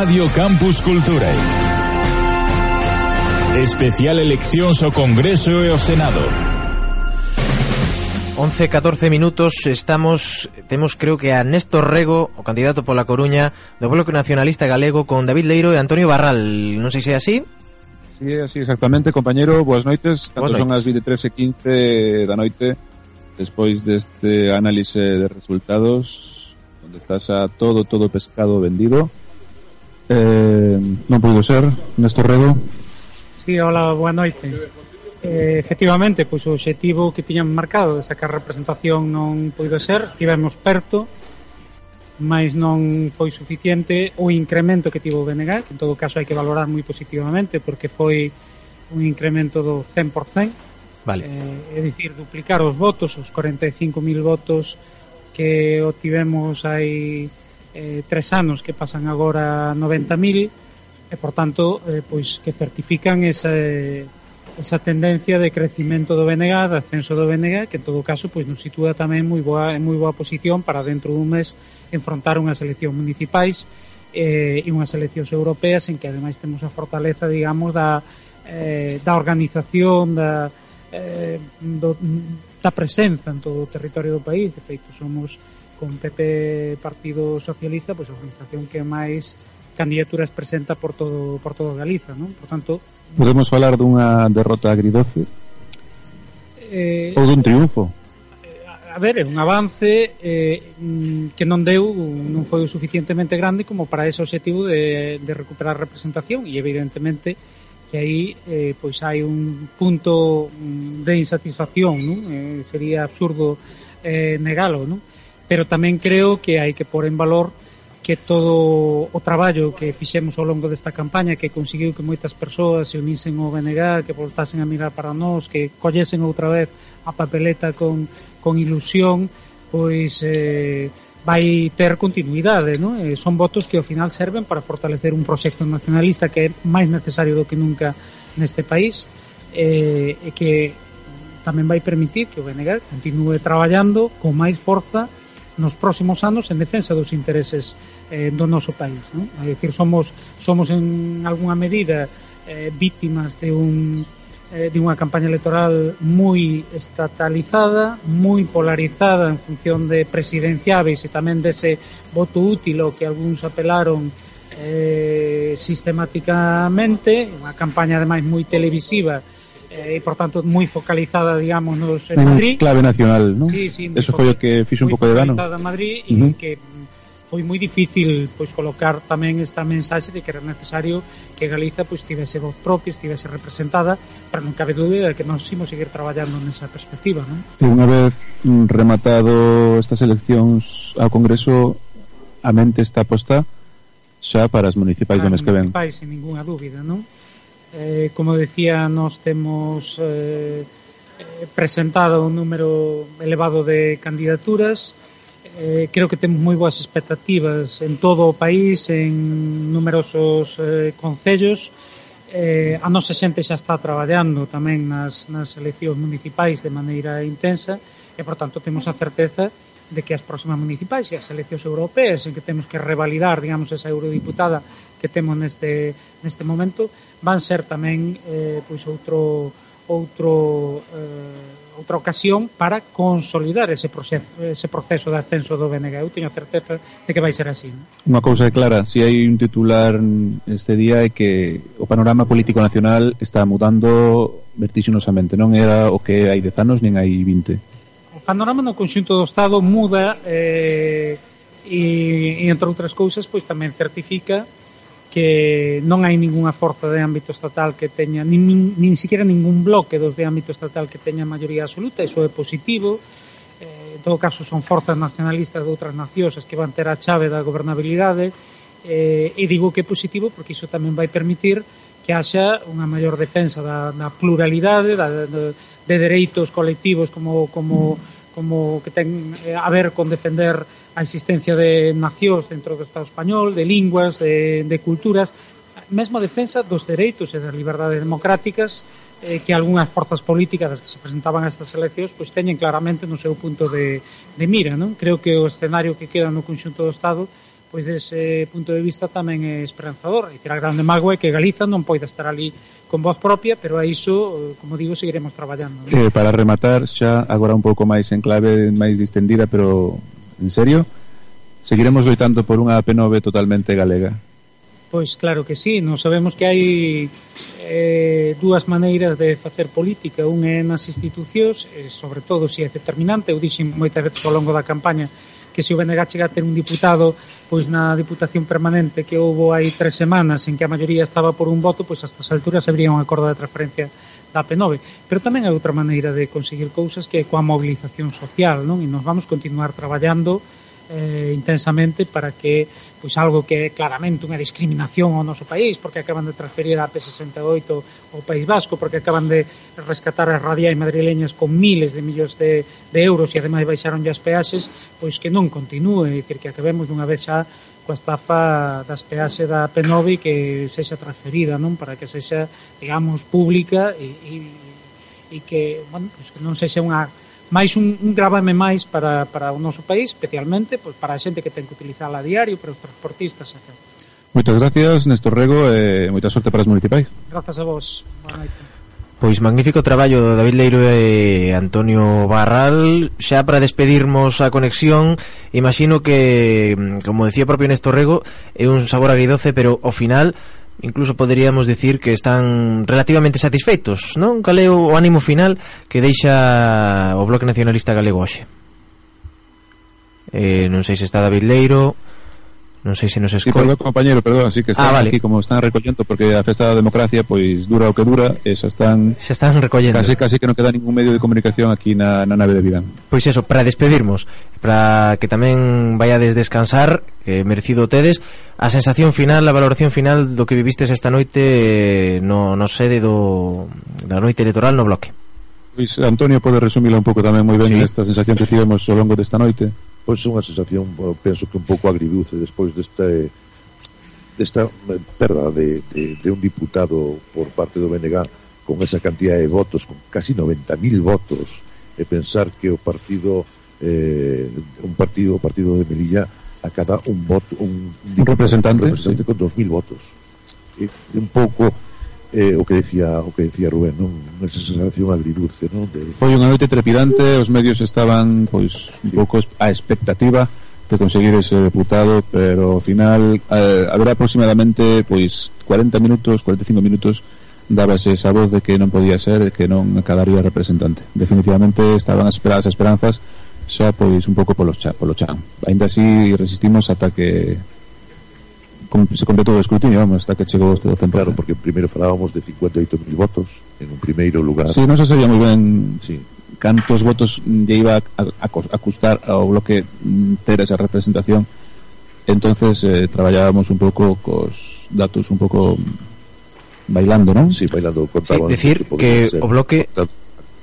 Radio Campus Culturae. Especial eleccións ao Congreso e ao Senado. 11, 14 minutos, estamos, temos creo que a Néstor Rego, o candidato pola Coruña, do Bloque Nacionalista Galego, con David Leiro e Antonio Barral. Non sei se é así? Sí, é así, exactamente, compañero, boas noites. Tanto boas noites. son as 23 e 15 da noite, despois deste análise de resultados, onde estás a todo, todo pescado vendido eh, non puido ser. Néstor Redo Si, sí, hola, boa noite eh, efectivamente, pois o obxectivo que tiñan marcado de sacar representación non poido ser, estivemos perto mas non foi suficiente. O incremento que tivo o BNG, que en todo caso hai que valorar moi positivamente porque foi un incremento do 100%. Vale. Eh, é dicir, duplicar os votos, os 45.000 votos que obtivemos hai eh, tres anos que pasan agora 90.000 e, por tanto, eh, pois que certifican esa, esa tendencia de crecimento do BNG, de ascenso do BNG, que en todo caso pois nos sitúa tamén moi boa, en moi boa posición para dentro dun mes enfrontar unhas eleccións municipais eh, e unhas eleccións europeas en que ademais temos a fortaleza, digamos, da, eh, da organización, da, eh, do, da presenza en todo o territorio do país. De feito, somos con PP Partido Socialista, pois a organización que máis candidaturas presenta por todo por todo Galiza, non? Por tanto, podemos falar dunha derrota agridoce eh, ou dun triunfo. A ver, é un avance eh, que non deu, non foi o suficientemente grande como para ese objetivo de, de recuperar representación e evidentemente que aí eh, pois hai un punto de insatisfacción, non? Eh, sería absurdo eh, negalo, non? pero tamén creo que hai que pôr en valor que todo o traballo que fixemos ao longo desta campaña que conseguiu que moitas persoas se unisen ao BNG, que voltasen a mirar para nós, que collesen outra vez a papeleta con, con ilusión, pois eh, vai ter continuidade, non? Eh, son votos que ao final serven para fortalecer un proxecto nacionalista que é máis necesario do que nunca neste país eh, e que tamén vai permitir que o BNG continue traballando con máis forza nos próximos anos en defensa dos intereses eh, do noso país. Non? É dicir, somos, somos en algunha medida eh, vítimas de un eh, de unha campaña electoral moi estatalizada, moi polarizada en función de presidenciáveis e tamén dese voto útil ao que algúns apelaron eh, sistemáticamente, unha campaña ademais moi televisiva eh, e, por tanto, moi focalizada, digamos, nos en Madrid. clave nacional, ¿no? Sí, sí, Eso foi o que fixe un pouco de dano. en Madrid e uh -huh. que foi moi difícil pois colocar tamén esta mensaxe de que era necesario que Galiza pois tivese voz propia, estivese representada, para non cabe dúbida de que nós imos seguir traballando nesa perspectiva, non? E unha vez rematado estas eleccións ao Congreso, a mente está posta xa para as municipais do mes que ven. Municipais, sin ninguna dúbida, non? Eh, como decía, nos temos eh, presentado un número elevado de candidaturas. Eh, creo que temos moi boas expectativas en todo o país, en numerosos eh, concellos. Eh, a nosa xente xa está traballando tamén nas, nas eleccións municipais de maneira intensa e, por tanto, temos a certeza de que as próximas municipais e as eleccións europeas en que temos que revalidar, digamos, esa eurodiputada que temos neste, neste momento, van ser tamén eh, pois outro outro eh, outra ocasión para consolidar ese proceso, ese proceso de ascenso do BNG. Eu teño certeza de que vai ser así. Unha cousa é clara, se si hai un titular este día é que o panorama político nacional está mudando vertixinosamente, non era o que hai 10 anos nin hai 20. O panorama no conxunto do Estado muda eh, e, e entre outras cousas pois tamén certifica que non hai ningunha forza de ámbito estatal que teña, nin, nin, nin siquiera ningún bloque dos de ámbito estatal que teña maioría absoluta, iso é positivo, eh, en todo caso son forzas nacionalistas de outras nacións as que van ter a chave da gobernabilidade, eh, e digo que é positivo porque iso tamén vai permitir que haxa unha maior defensa da, da pluralidade, da, de, de dereitos colectivos como, como, como que ten eh, a ver con defender a existencia de nacións dentro do Estado español, de linguas, de, de culturas, mesmo a defensa dos dereitos e das liberdades democráticas eh, que algunhas forzas políticas das que se presentaban a estas eleccións pois teñen claramente no seu punto de, de mira. Non? Creo que o escenario que queda no conxunto do Estado pois dese punto de vista tamén é esperanzador. E a grande mágoa é que Galiza non poida estar ali con voz propia, pero a iso, como digo, seguiremos traballando. Non? Eh, para rematar, xa agora un pouco máis en clave, máis distendida, pero en serio, seguiremos loitando por unha P9 totalmente galega. Pois claro que sí, non sabemos que hai eh, dúas maneiras de facer política, un é nas institucións, e sobre todo se é determinante, eu dixen moitas veces ao longo da campaña, que se o BNG chega a ter un diputado pois na Diputación Permanente que houbo hai tres semanas en que a maioría estaba por un voto, pois a estas alturas habría un acordo de transferencia da P9. Pero tamén hai outra maneira de conseguir cousas que é coa mobilización social, non? E nos vamos continuar traballando eh, intensamente para que pois algo que é claramente unha discriminación ao noso país, porque acaban de transferir a P68 ao País Vasco, porque acaban de rescatar as radiais madrileñas con miles de millóns de, de euros e ademais baixaron as peaxes, pois que non continúe, é dicir, que acabemos dunha vez xa coa estafa das peaxe da P9 que sexa transferida, non? Para que sexa, digamos, pública e, e, e que, bueno, pois que non sexa unha máis un, un gravame máis para, para o noso país, especialmente pois, para a xente que ten que utilizala a diario, para os transportistas, etc. Moitas gracias, Néstor Rego, e moita sorte para as municipais. Grazas a vos. Boa noite. Pois magnífico traballo de David Leiro e Antonio Barral Xa para despedirmos a conexión Imagino que, como decía propio Néstor Rego É un sabor agridoce, pero ao final incluso poderíamos dicir que están relativamente satisfeitos, non? Cal é o ánimo final que deixa o Bloque Nacionalista Galego hoxe? Eh, non sei se está David Leiro, Non sei se nos escoita. Sí, perdón, compañero, perdón, así que ah, están ah, vale. aquí como están recollendo porque a festa da democracia pois dura o que dura, e xa están xa están recollendo. Casi casi que non queda ningún medio de comunicación aquí na, na nave de Vidán. Pois eso, para despedirmos, para que tamén vayades descansar, que merecido tedes, a sensación final, a valoración final do que vivistes esta noite eh, no, no sede do, da noite electoral no bloque. Pois Antonio pode resumila un pouco tamén moi ben sí. esta sensación que tivemos ao longo desta noite pois unha sensación penso que un pouco agriduce despois deste desta eh, perda de, de, de un diputado por parte do BNG con esa cantidad de votos, con casi 90.000 votos, e pensar que o partido eh, un partido, o partido de Melilla acada un voto, un, un, un representante, un representante sí. con 2.000 votos. E, un pouco eh, o que decía o que decía Rubén, non? Esa sensación agridulce, non? De... Foi unha noite trepidante, os medios estaban pois un sí. pouco a expectativa de conseguir ese deputado, pero ao final eh, haberá aproximadamente pois 40 minutos, 45 minutos dábase esa voz de que non podía ser, que non acabaría representante. Definitivamente estaban esperadas esperanzas xa pois un pouco polo chan, polo chan. Ainda así resistimos ata que se completou o escrutinio, vamos, hasta que chegou este docente. Claro, porque primeiro falábamos de 58.000 votos en un primeiro lugar. Sí, non se sabía moi ben sí. cantos votos lle iba a, a, a custar ao bloque mm, ter esa representación. Entonces, eh, traballábamos un pouco cos datos un pouco mm, bailando, non? Sí, bailando Contaban sí, decir que, que o bloque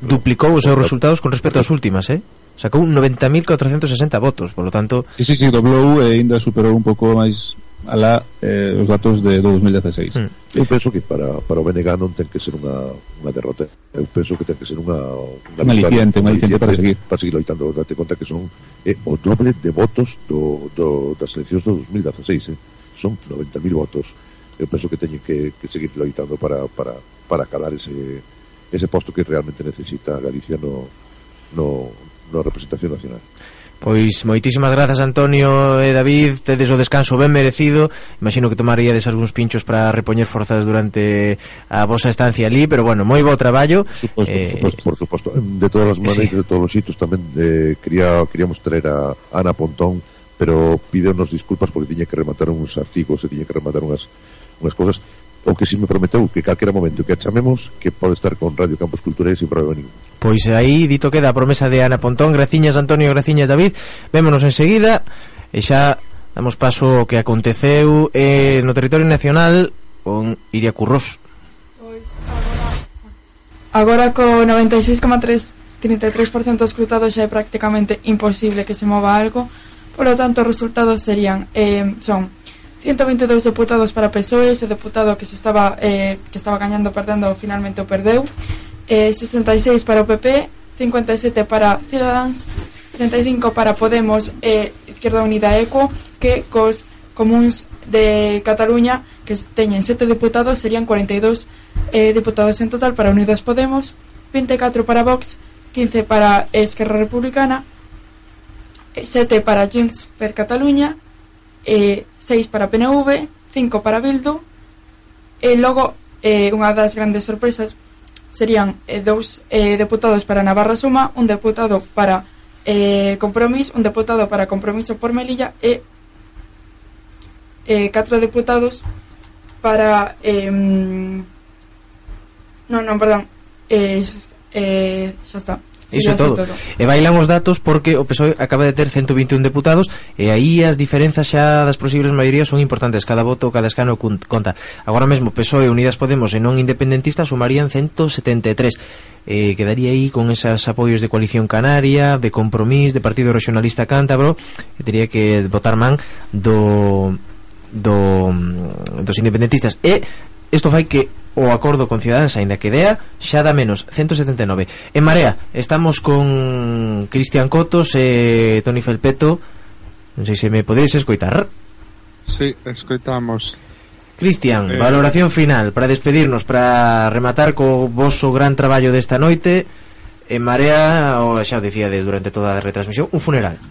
duplicou os seus resultados con respecto ás últimas, eh? Sacou 90.460 votos, por lo tanto... Sí, sí, sí, doblou e ainda superou un pouco máis ala eh, os datos de 2016. Mm. Eu penso que para, para o BNG non ten que ser unha, unha derrota. Eu penso que ten que ser unha... Unha, un aliciente, unha aliciente para seguir. Para seguir loitando. Date conta que son eh, o doble de votos do, do, das eleccións do 2016. Eh. Son 90.000 votos. Eu penso que teñen que, que seguir loitando para, para, para calar ese, ese posto que realmente necesita Galicia no, no, no representación nacional. Pois moitísimas grazas Antonio e David. Tedes o descanso ben merecido. Imagino que tomaríades algúns pinchos para repoñer forzas durante a vosa estancia ali Pero bueno, moi bo traballo. Suposto, eh, suposto, Por suposto, de todas as maneiras, sí. de todos os sitios tamén eh, quería, Queríamos traer a Ana Pontón Pero pídenos disculpas porque tiña que rematar uns artigos E tiña que rematar unhas, unhas cosas o que si me prometeu que calquera momento que a chamemos que pode estar con Radio Campus Cultura e sin problema ningún. Pois aí dito queda a promesa de Ana Pontón, graciñas Antonio, graciñas David. Vémonos enseguida e xa damos paso ao que aconteceu eh, no territorio nacional con Iria Currós. Pois agora, agora co 96,3 33% escrutado xa é prácticamente imposible que se mova algo, Por lo tanto, os resultados serían eh, son 122 deputados para PSOE, ese deputado que se estaba eh, que estaba gañando perdendo finalmente o perdeu. Eh, 66 para o PP, 57 para Ciudadans, 35 para Podemos e eh, Izquierda Unida Eco, que cos comuns de Cataluña que teñen sete deputados serían 42 eh, deputados en total para Unidas Podemos, 24 para Vox, 15 para Esquerra Republicana, 7 para Junts per Cataluña, eh, 6 para PNV, 5 para Bildu e logo eh, unha das grandes sorpresas serían eh, dous eh, deputados para Navarra Suma, un deputado para eh, Compromís, un deputado para Compromiso por Melilla e eh, catro deputados para eh, non, non, perdón eh, xa, eh, xa está. Iso todo. todo. E bailan os datos porque o PSOE acaba de ter 121 deputados e aí as diferenzas xa das posibles maiorías son importantes. Cada voto, cada escano conta. Agora mesmo PSOE, Unidas Podemos e non independentistas sumarían 173 eh, quedaría aí con esas apoios de Coalición Canaria, de Compromís, de Partido Regionalista Cántabro, e teria que votar man do, do dos independentistas. E isto fai que o acordo con Ciudadanos, aínda que dea xa da menos 179. En Marea, estamos con Cristian Cotos e Toni Felpeto. Non sei se me podedes escoitar. Sí, escoitamos. Cristian, eh... valoración final para despedirnos, para rematar co vosso gran traballo desta noite. En Marea, o xa o dicíades durante toda a retransmisión, un funeral.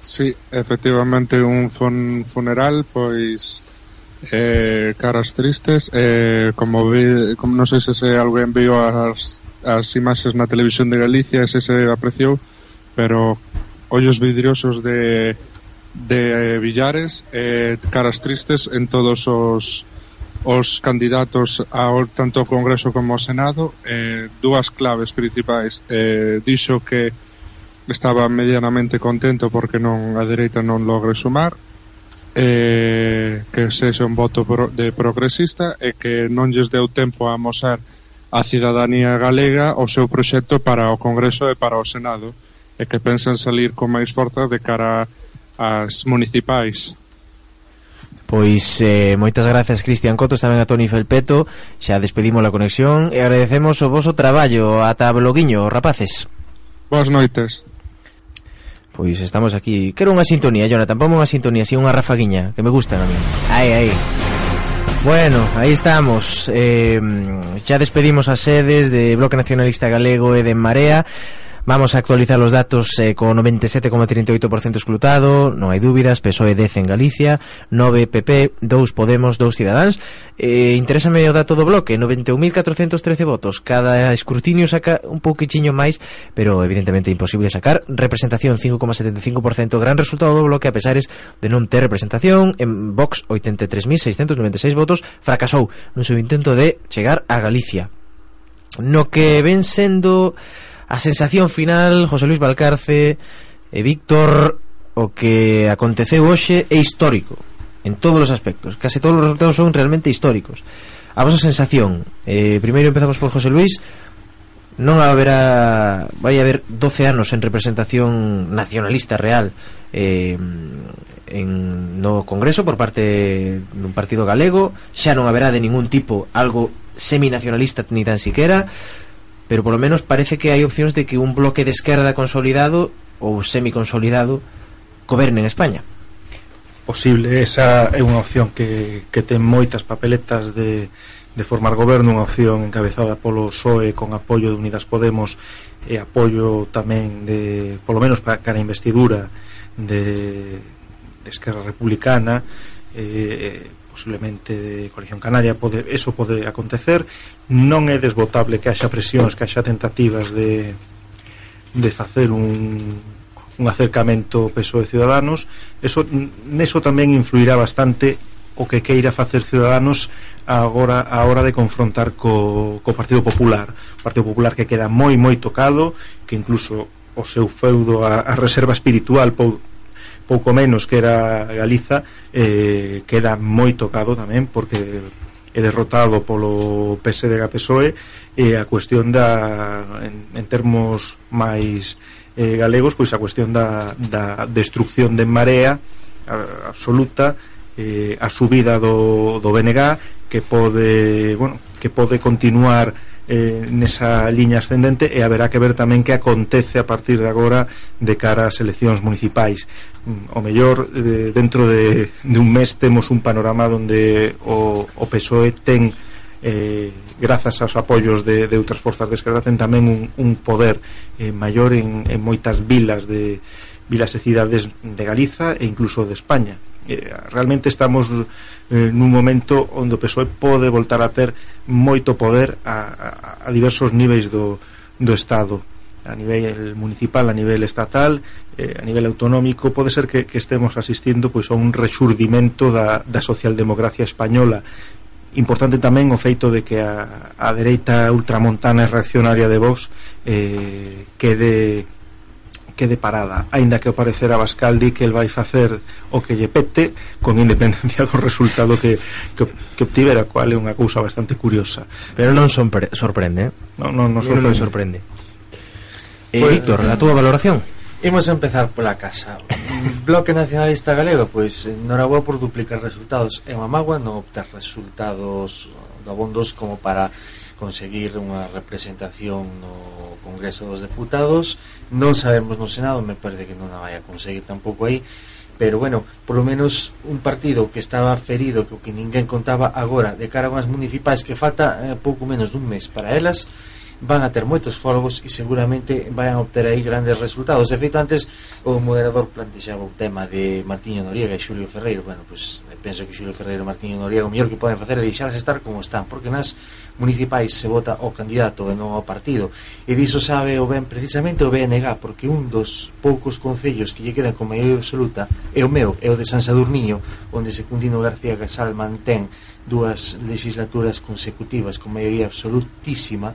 Sí, efectivamente un fun funeral, pois eh, caras tristes eh, como, vi, como non sei se, se alguén viu as, as imaxes na televisión de Galicia ese se apreciou pero ollos vidriosos de, de eh, Villares eh, caras tristes en todos os os candidatos ao tanto ao Congreso como ao Senado. Eh, dúas claves principais. Eh, dixo que estaba medianamente contento porque non a dereita non logre sumar eh, que sexa un voto pro, de progresista e que non lles deu tempo a amosar a cidadanía galega o seu proxecto para o Congreso e para o Senado e que pensan salir con máis forza de cara ás municipais. Pois eh, moitas gracias Cristian Cotos tamén a Toni Felpeto. Xa despedimos a conexión e agradecemos o voso traballo Ata bloguiño, rapaces. Boas noites. Pois estamos aquí. Quero unha sintonía, Jonathan, ponme unha sintonía, así unha rafaguiña, que me gustan a mí. Aí, aí. Bueno, aí estamos. Eh, mm, xa despedimos as sedes de Bloque Nacionalista Galego e de Marea. Vamos a actualizar los datos eh, con 97,38% escrutado, non hai dúbidas, PSOE 10 en Galicia, 9 PP, 2 Podemos, 2 Ciudadans. Eh, interésame o dato do bloque, 91.413 votos. Cada escrutinio saca un pouquichiño máis, pero evidentemente imposible sacar. Representación 5,75%, gran resultado do bloque a pesares de non ter representación. En Vox 83.696 votos, fracasou no seu intento de chegar a Galicia. No que ven sendo a sensación final José Luis Valcarce e Víctor o que aconteceu hoxe é histórico en todos os aspectos. Case todos os resultados son realmente históricos. A vosa sensación. Eh, primeiro empezamos por José Luis. Non haberá vai haber 12 anos en representación nacionalista real eh, en, no Congreso por parte dun partido galego. Xa non haberá de ningún tipo algo seminacionalista ni tan siquiera pero por lo menos parece que hay opcións de que un bloque de esquerda consolidado ou semiconsolidado goberne en España. Posible, esa é unha opción que, que ten moitas papeletas de, de formar goberno, unha opción encabezada polo PSOE con apoio de Unidas Podemos e apoio tamén de, polo menos para cara investidura de, de Esquerra Republicana eh, posiblemente de coalición canaria pode, eso pode acontecer. Non é desbotable que haxa presións que haxa tentativas de de facer un un acercamento PSOE Ciudadanos. Eso, neso tamén influirá bastante o que queira facer Ciudadanos agora a hora de confrontar co, co Partido Popular. O Partido Popular que queda moi moi tocado que incluso o seu feudo a, a reserva espiritual pou, pouco menos que era Galiza eh, queda moi tocado tamén porque é derrotado polo PSD PSOE e a cuestión da en, en termos máis eh, galegos pois a cuestión da, da destrucción de Marea a, absoluta eh, a subida do, do BNG que pode bueno, que pode continuar eh, nesa liña ascendente e haberá que ver tamén que acontece a partir de agora de cara ás eleccións municipais. Mm, o mellor de, dentro de, de un mes temos un panorama onde o, o PSOE ten eh, grazas aos apoios de, de outras forzas de esquerda ten tamén un, un poder eh, maior en, en moitas vilas de vilas e cidades de Galiza e incluso de España eh, realmente estamos eh, nun momento onde o PSOE pode voltar a ter moito poder a, a, a diversos niveis do, do Estado a nivel municipal, a nivel estatal, eh, a nivel autonómico, pode ser que, que estemos asistindo pois a un rexurdimento da, da socialdemocracia española. Importante tamén o feito de que a, a dereita ultramontana e reaccionaria de Vox eh, quede quede parada aínda que ao parecer Bascal di que el vai facer o que lle pete con independencia do resultado que, que, que obtivera cual é unha cousa bastante curiosa. Pero non sorpre sorprende eh? non, non, non sorprende, non sorprende. Eh, pues, Víctor, a túa valoración. Imos a empezar pola casa. Bloque Nacionalista Galego Pois enhorabuá por duplicar resultados. É unha magua non obter resultados eh, Dabondos como para conseguir unha representación no Congreso dos Deputados. Non sabemos no Senado me parece que non a vai a conseguir tampouco aí pero bueno, por lo menos un partido que estaba ferido, que o que ninguén contaba agora de cara a unhas municipais que falta eh, pouco menos dun mes para elas van a ter moitos folgos e seguramente van a obter aí grandes resultados. De feito, antes o moderador plantexaba o tema de Martiño Noriega e Xulio Ferreiro. Bueno, pois pues, penso que Xulio Ferreiro e Martiño Noriega o mellor que poden facer é deixarse estar como están, porque nas municipais se vota o candidato e non o partido. E diso sabe o ben precisamente o BNG, porque un dos poucos concellos que lle quedan con maioría absoluta é o meu, é o de San Sadurniño, onde Secundino García Casal mantén dúas legislaturas consecutivas con maioría absolutísima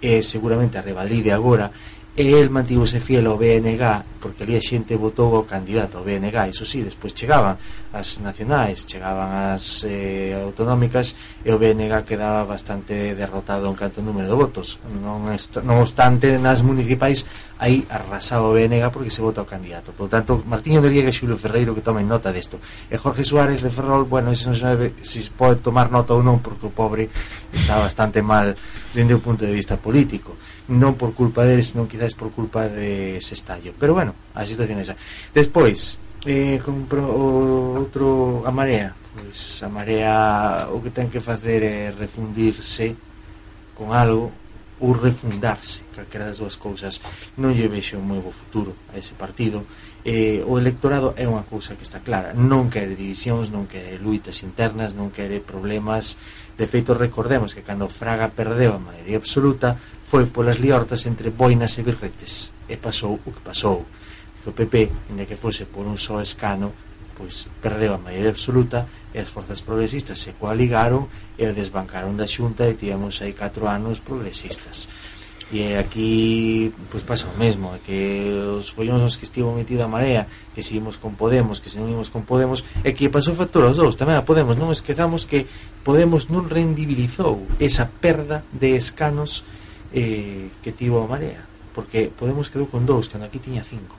e seguramente a revalide agora e el mantivose fiel ao BNG porque ali a xente votou ao candidato ao BNG, iso sí, despois chegaban as nacionais, chegaban as eh, autonómicas e o BNG quedaba bastante derrotado en canto número de votos. Non, esto, non obstante nas municipais aí arrasaba o BNG porque se vota ao candidato. Por tanto, Martiño de Riega e Xulio Ferreiro que tomen nota desto. E Jorge Suárez de Ferrol, bueno, ese non sabe se pode tomar nota ou non porque o pobre está bastante mal dende o punto de vista político non por culpa deles, non quizás por culpa de estallo, Pero bueno, a situación é esa. Despois, eh, compro outro a marea. Pois a marea o que ten que facer é refundirse con algo ou refundarse, calquera das dúas cousas. Non lle vexo moi bo futuro a ese partido. Eh, o electorado é unha cousa que está clara. Non quere divisións, non quere luitas internas, non quere problemas. De feito, recordemos que cando Fraga perdeu a maioría absoluta, foi polas liortas entre boinas e birretes e pasou o que pasou. Que o PP, inda que fose por un só escano pois perdeu a maioría absoluta e as forzas progresistas se coaligaron e o desbancaron da xunta e tivemos aí 4 anos progresistas. E aquí pois pasa o mesmo que os follóns nos que estivo metido a marea que seguimos con Podemos, que se non con Podemos e que pasou factura aos dous tamén a Podemos. Non esquezamos que Podemos non rendibilizou esa perda de escanos eh, que tivo a Marea porque Podemos quedou con dous cando aquí tiña cinco.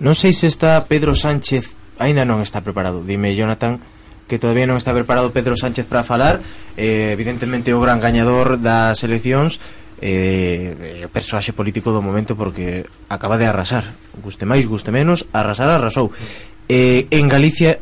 Non sei se está Pedro Sánchez aínda non está preparado. Dime Jonathan que todavía non está preparado Pedro Sánchez para falar. Eh, evidentemente o gran gañador das eleccións eh, eh persoaxe político do momento porque acaba de arrasar. Guste máis, guste menos, arrasar, arrasou. Eh, en Galicia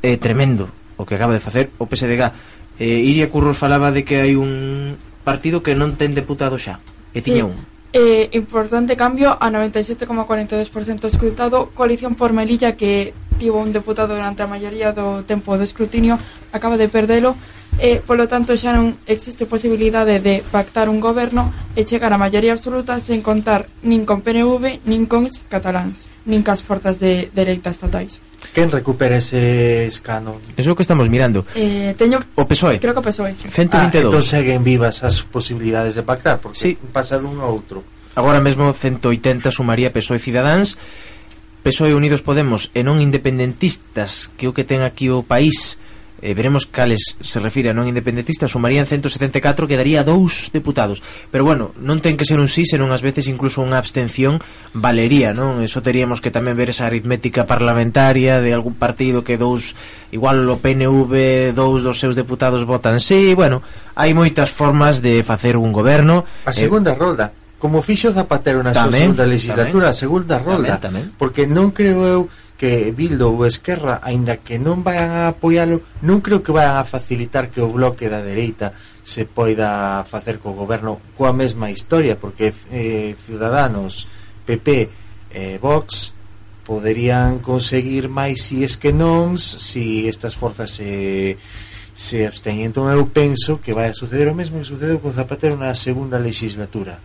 é eh, tremendo o que acaba de facer o PSDG eh, Iria Curros falaba de que hai un, partido que non ten deputado xa, e tiña un. Eh, importante cambio a 97,42% escrutado Coalición por Melilla que tivo un deputado durante a maioría do tempo do escrutinio acaba de perdelo e, polo tanto, xa non existe posibilidade de pactar un goberno e chegar á maioría absoluta sen contar nin con PNV, nin con cataláns, nin cas forzas de dereita estatais. Quen recupera ese escano? Eso é o que estamos mirando. Eh, teño o PSOE. Creo que o PSOE, sí. 122. Ah, entón seguen vivas as posibilidades de pactar, porque sí. pasa dun a outro. Agora mesmo 180 sumaría PSOE Cidadáns, PSOE Unidos Podemos e non independentistas, que o que ten aquí o país eh, veremos cales se refire a non independentistas, sumarían 174 que daría dous deputados. Pero bueno, non ten que ser un sí, senón ás veces incluso unha abstención valería, non? Eso teríamos que tamén ver esa aritmética parlamentaria de algún partido que dous, igual o PNV, dous dos seus deputados votan sí, bueno, hai moitas formas de facer un goberno. A eh, segunda eh, rolda, como fixo Zapatero na súa segunda legislatura, tamén, a segunda rolda, tamén, tamén. porque non creo eu que Bildo ou Esquerra, aínda que non vayan a apoialo, non creo que vayan a facilitar que o bloque da dereita se poida facer co goberno coa mesma historia, porque eh, Ciudadanos, PP e eh, Vox poderían conseguir máis si es que non, si estas forzas se... Eh, se absteñen. Entón eu penso que vai a suceder o mesmo que sucedeu con Zapatero na segunda legislatura.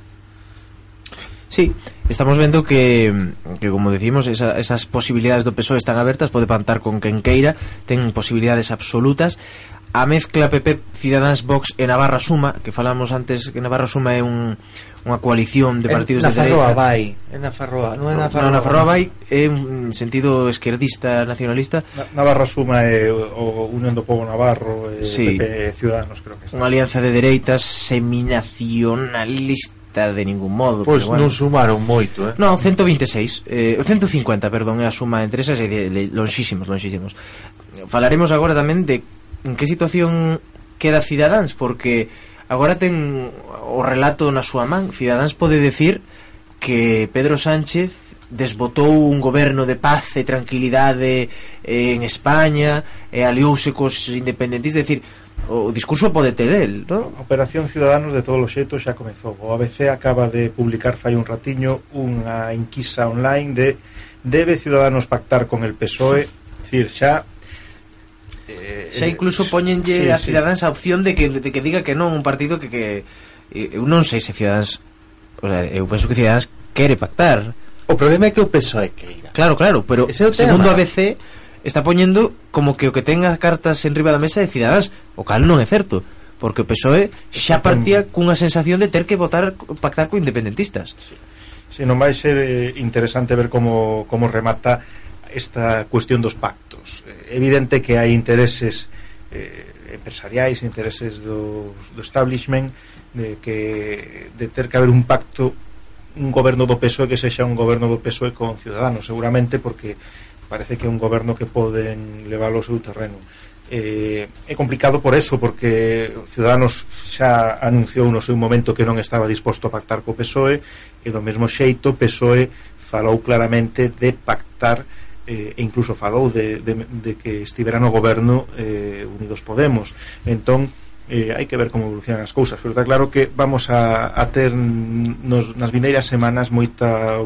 Sí, estamos vendo que, que como decimos, esa, esas posibilidades do PSOE están abertas, pode pantar con quen queira, ten posibilidades absolutas. A mezcla PP Ciudadans, Vox e Navarra Suma, que falamos antes que Navarra Suma é un, unha coalición de partidos en, de dereita. vai, en Nafarroa, non é Nafarroa. No, Nafarroa vai é un sentido esquerdista nacionalista. Na, Navarra Suma é o, o Unión do Pobo Navarro, é sí. PP Ciudadanos, creo que está. Unha alianza de dereitas seminacionalista afectada de ningún modo. Pois pues bueno. non sumaron moito, eh? Non, 126, eh, 150, perdón, é a suma entre esas e lonxísimos, lonxísimos. Falaremos agora tamén de en que situación queda Cidadáns, porque agora ten o relato na súa man. Cidadáns pode decir que Pedro Sánchez desbotou un goberno de paz e tranquilidade eh, en España e aliouse cos independentistas, decir, o discurso pode ter el, non? A Operación Ciudadanos de todos os xeitos xa comezou. O ABC acaba de publicar fai un ratiño unha enquisa online de debe Ciudadanos pactar con el PSOE, dicir, xa eh, xa incluso eh, poñenlle sí, a Ciudadanos sí. a opción de que, de que diga que non un partido que, que eh, eu non sei se Ciudadanos o sea, eu penso que Ciudadanos quere pactar o problema é que o PSOE queira claro, claro, pero segundo ABC está poñendo como que o que ten cartas en riba da mesa de Cidadás, o cal non é certo porque o PSOE xa partía cunha sensación de ter que votar pactar co independentistas. Sí. Se non vai ser eh, interesante ver como, como remata esta cuestión dos pactos. Eh, evidente que hai intereses eh, empresariais, intereses do, do establishment de que de ter que haber un pacto un goberno do PSOE que sexa un goberno do PSOE con Ciudadanos, seguramente porque parece que é un goberno que poden levar ao seu terreno. Eh, é complicado por eso porque Ciudadanos xa anunciou no seu momento que non estaba disposto a pactar co PSOE e do mesmo xeito PSOE falou claramente de pactar eh, e incluso falou de, de, de que estivera no goberno eh, Unidos Podemos. Entón eh, hai que ver como evolucionan as cousas pero está claro que vamos a, a ter nos, nas vindeiras semanas moita,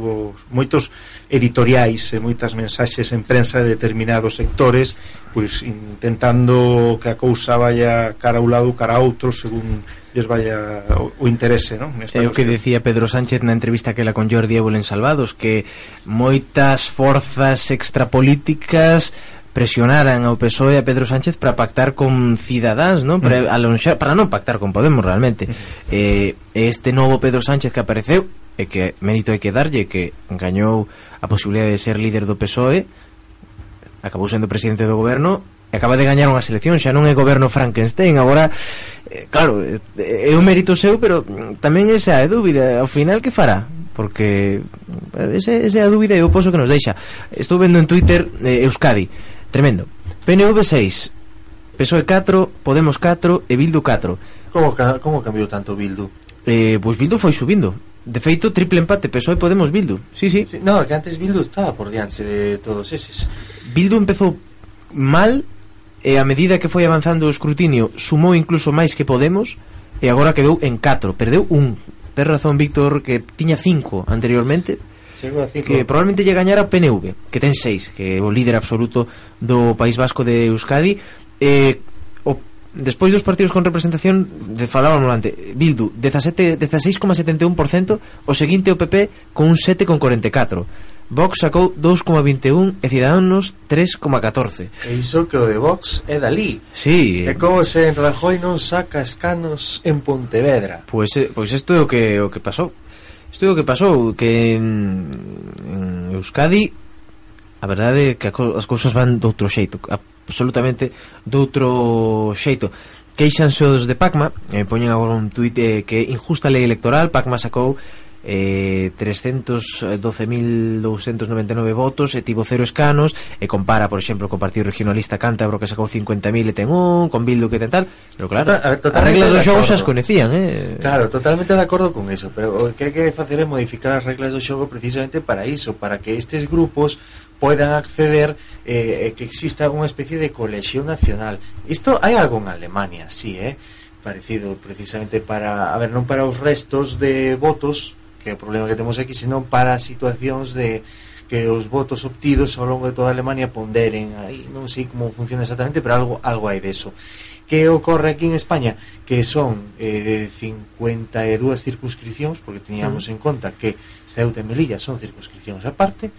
moitos editoriais e moitas mensaxes en prensa de determinados sectores pois intentando que a cousa vaya cara a un lado cara a outro según lles vaya o, o interese non? Nesta é o que decía Pedro Sánchez na entrevista que la con Jordi Évole en Salvados que moitas forzas extrapolíticas presionaran ao PSOE e a Pedro Sánchez para pactar con Cidadáns, non? Para mm. alonxar, para non pactar con Podemos realmente. Mm. Eh, este novo Pedro Sánchez que apareceu e que mérito hai que darlle que engañou a posibilidade de ser líder do PSOE, acabou sendo presidente do goberno e acaba de gañar unha selección, xa non é goberno Frankenstein, agora eh, claro, eh, é un mérito seu, pero tamén esa é dúbida, ao final que fará? Porque eh, ese, esa é a dúbida e o poso que nos deixa. Estou vendo en Twitter eh, Euskadi Tremendo. PNV 6, PSOE 4, Podemos 4 e Bildu 4. Como, como cambiou tanto Bildu? Eh, pois Bildu foi subindo. De feito, triple empate PSOE Podemos Bildu. Sí, sí. sí no, que antes Bildu estaba por diante de todos eses. Bildu empezou mal e a medida que foi avanzando o escrutinio sumou incluso máis que Podemos e agora quedou en 4, perdeu un. Ten razón Víctor que tiña 5 anteriormente, que probablemente lle gañara PNV, que ten seis, que é o líder absoluto do País Vasco de Euskadi. Eh, o, despois dos partidos con representación, de falábamos antes, Bildu, 17 16,71%, o seguinte o PP con un 7,44%. Vox sacou 2,21 e Ciudadanos 3,14 E iso que o de Vox é dali sí. E como se en Rajoy non saca escanos en Pontevedra Pois pues, pois pues isto é o que, o que pasou Isto é o que pasou Que en Euskadi A verdade é que as cousas van doutro xeito Absolutamente doutro xeito. Queixanse os de Pacma eh, Poñen agora un tuit eh, que injusta lei electoral Pacma sacou eh, 312.299 votos e tivo cero escanos e compara, por exemplo, co Partido Regionalista Cántabro que sacou 50.000 e ten un con Bildu que ten tal, pero claro tota-, Total, ver, as reglas dos xa as conecían eh? Claro, totalmente de acordo con eso pero o que hai que facer é modificar as reglas do xogo precisamente para iso, para que estes grupos poidan acceder eh, que exista unha especie de colexión nacional isto hai algo en Alemania, sí, eh? parecido precisamente para, a ver, non para os restos de votos que é o problema que temos aquí, senón para situacións de que os votos obtidos ao longo de toda a Alemania ponderen aí, non sei como funciona exactamente, pero algo algo hai deso. Que ocorre aquí en España? Que son eh, 52 circunscripcións, porque teníamos mm. en conta que Ceuta e Melilla son circunscripcións aparte,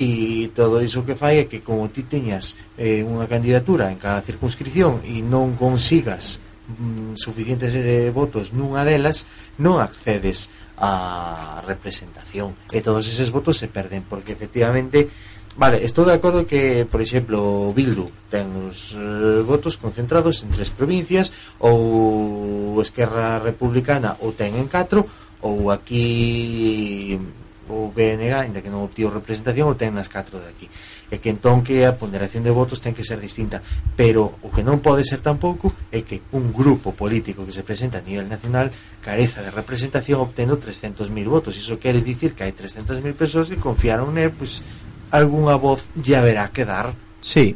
e todo iso que fai é que como ti teñas eh, unha candidatura en cada circunscripción e non consigas mm, suficientes eh, votos nunha delas, non accedes a representación e todos eses votos se perden porque efectivamente Vale, estou de acordo que, por exemplo, Bildu ten os eh, votos concentrados en tres provincias ou Esquerra Republicana o ten en catro ou aquí o BNG, ainda que non obtivo representación, o ten nas catro de aquí e que entón que a ponderación de votos ten que ser distinta. Pero o que non pode ser tampouco é que un grupo político que se presenta a nivel nacional careza de representación obtendo 300.000 votos. Iso quere dicir que hai 300.000 persoas que confiaron nel pois, algunha voz ya verá que dar Sí,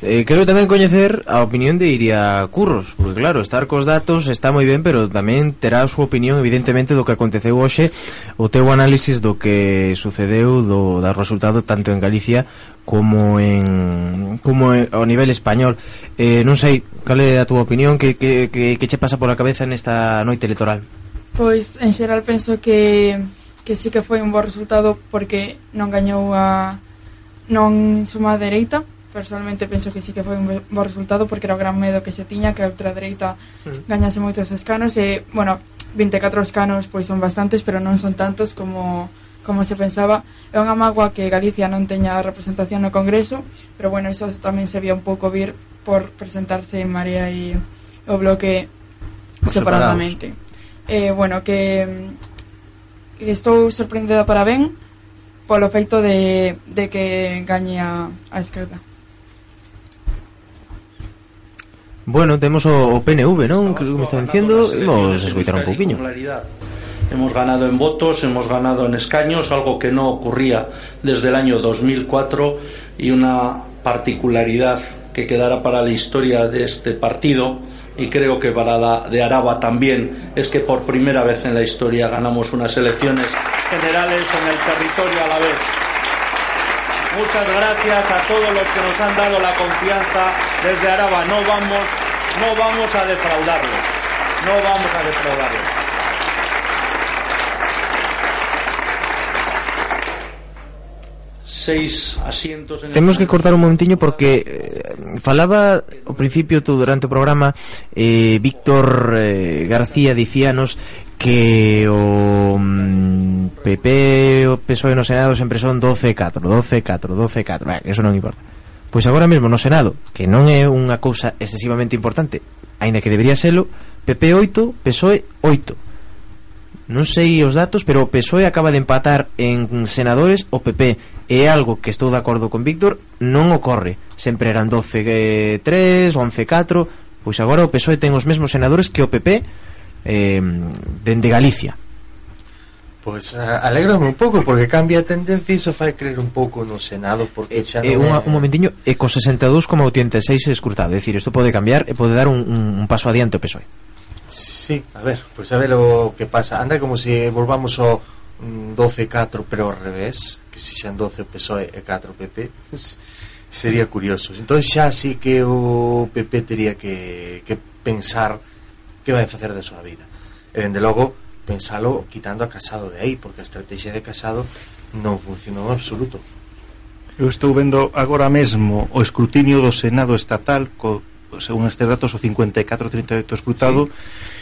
Eh, quero tamén coñecer a opinión de Iria Curros, porque claro, estar cos datos está moi ben, pero tamén terá a súa opinión evidentemente do que aconteceu hoxe, o teu análisis do que sucedeu do do resultado tanto en Galicia como en como en, ao nivel español. Eh, non sei, cal é a túa opinión que que que que che pasa pola cabeza nesta noite electoral? Pois en xeral penso que que sí que foi un bo resultado porque non gañou a non suma dereita personalmente penso que sí que foi un bo resultado porque era o gran medo que se tiña que a ultradereita mm. gañase moitos escanos e, bueno, 24 escanos pois son bastantes, pero non son tantos como como se pensaba. É unha magua que Galicia non teña representación no Congreso, pero bueno, eso tamén se vía un pouco vir por presentarse en Marea e o bloque separadamente. Eh, bueno, que, que estou sorprendida para ben polo feito de, de que gañe a, a esquerda. Bueno, temos o, o PNV, non? Que me está dicindo, vamos a escoitar un pouquiño. Hemos ganado en votos, hemos ganado en escaños, algo que no ocurría desde el año 2004 y una particularidad que quedará para la historia de este partido y creo que para la de Araba también es que por primera vez en la historia ganamos unas elecciones generales en el territorio a la vez. Muchas gracias a todos los que nos han dado la confianza desde Araba. No vamos, no vamos a defraudarlos. No vamos a defraudarlos. seis asientos en Temos que cortar un momentiño porque eh, falaba ao principio tú durante o programa eh, Víctor eh, García dicíanos que o mm, PP o PSOE no Senado sempre son 12-4, 12-4, 12-4, eso non importa. Pois agora mesmo no Senado, que non é unha cousa excesivamente importante, aínda que debería selo, PP 8, PSOE 8. Non sei os datos, pero o PSOE acaba de empatar en senadores o PP. É algo que estou de acordo con Víctor, non ocorre. Sempre eran 12-3, 11-4, pois agora o PSOE ten os mesmos senadores que o PP, eh, dende Galicia. Pois alégrame un pouco porque cambia a tendencia e iso fai creer un pouco no Senado porque eh, xa eh, non eh, un, un momentiño, e co 62,86 escrutado, é dicir, isto pode cambiar e pode dar un, un paso adiante o PSOE Sí, a ver, pois pues a ver o que pasa. Anda como se si volvamos ao mm, 12-4 pero ao revés que se xan 12 PSOE e 4 PP pues, sería curioso. Entón xa sí que o PP teria que, que pensar que vai facer da súa vida. E dende logo pensalo quitando a Casado de aí porque a estrategia de Casado non funcionou en absoluto. Eu estou vendo agora mesmo o escrutinio do Senado Estatal co, según estes datos o 54-38 escrutado sí.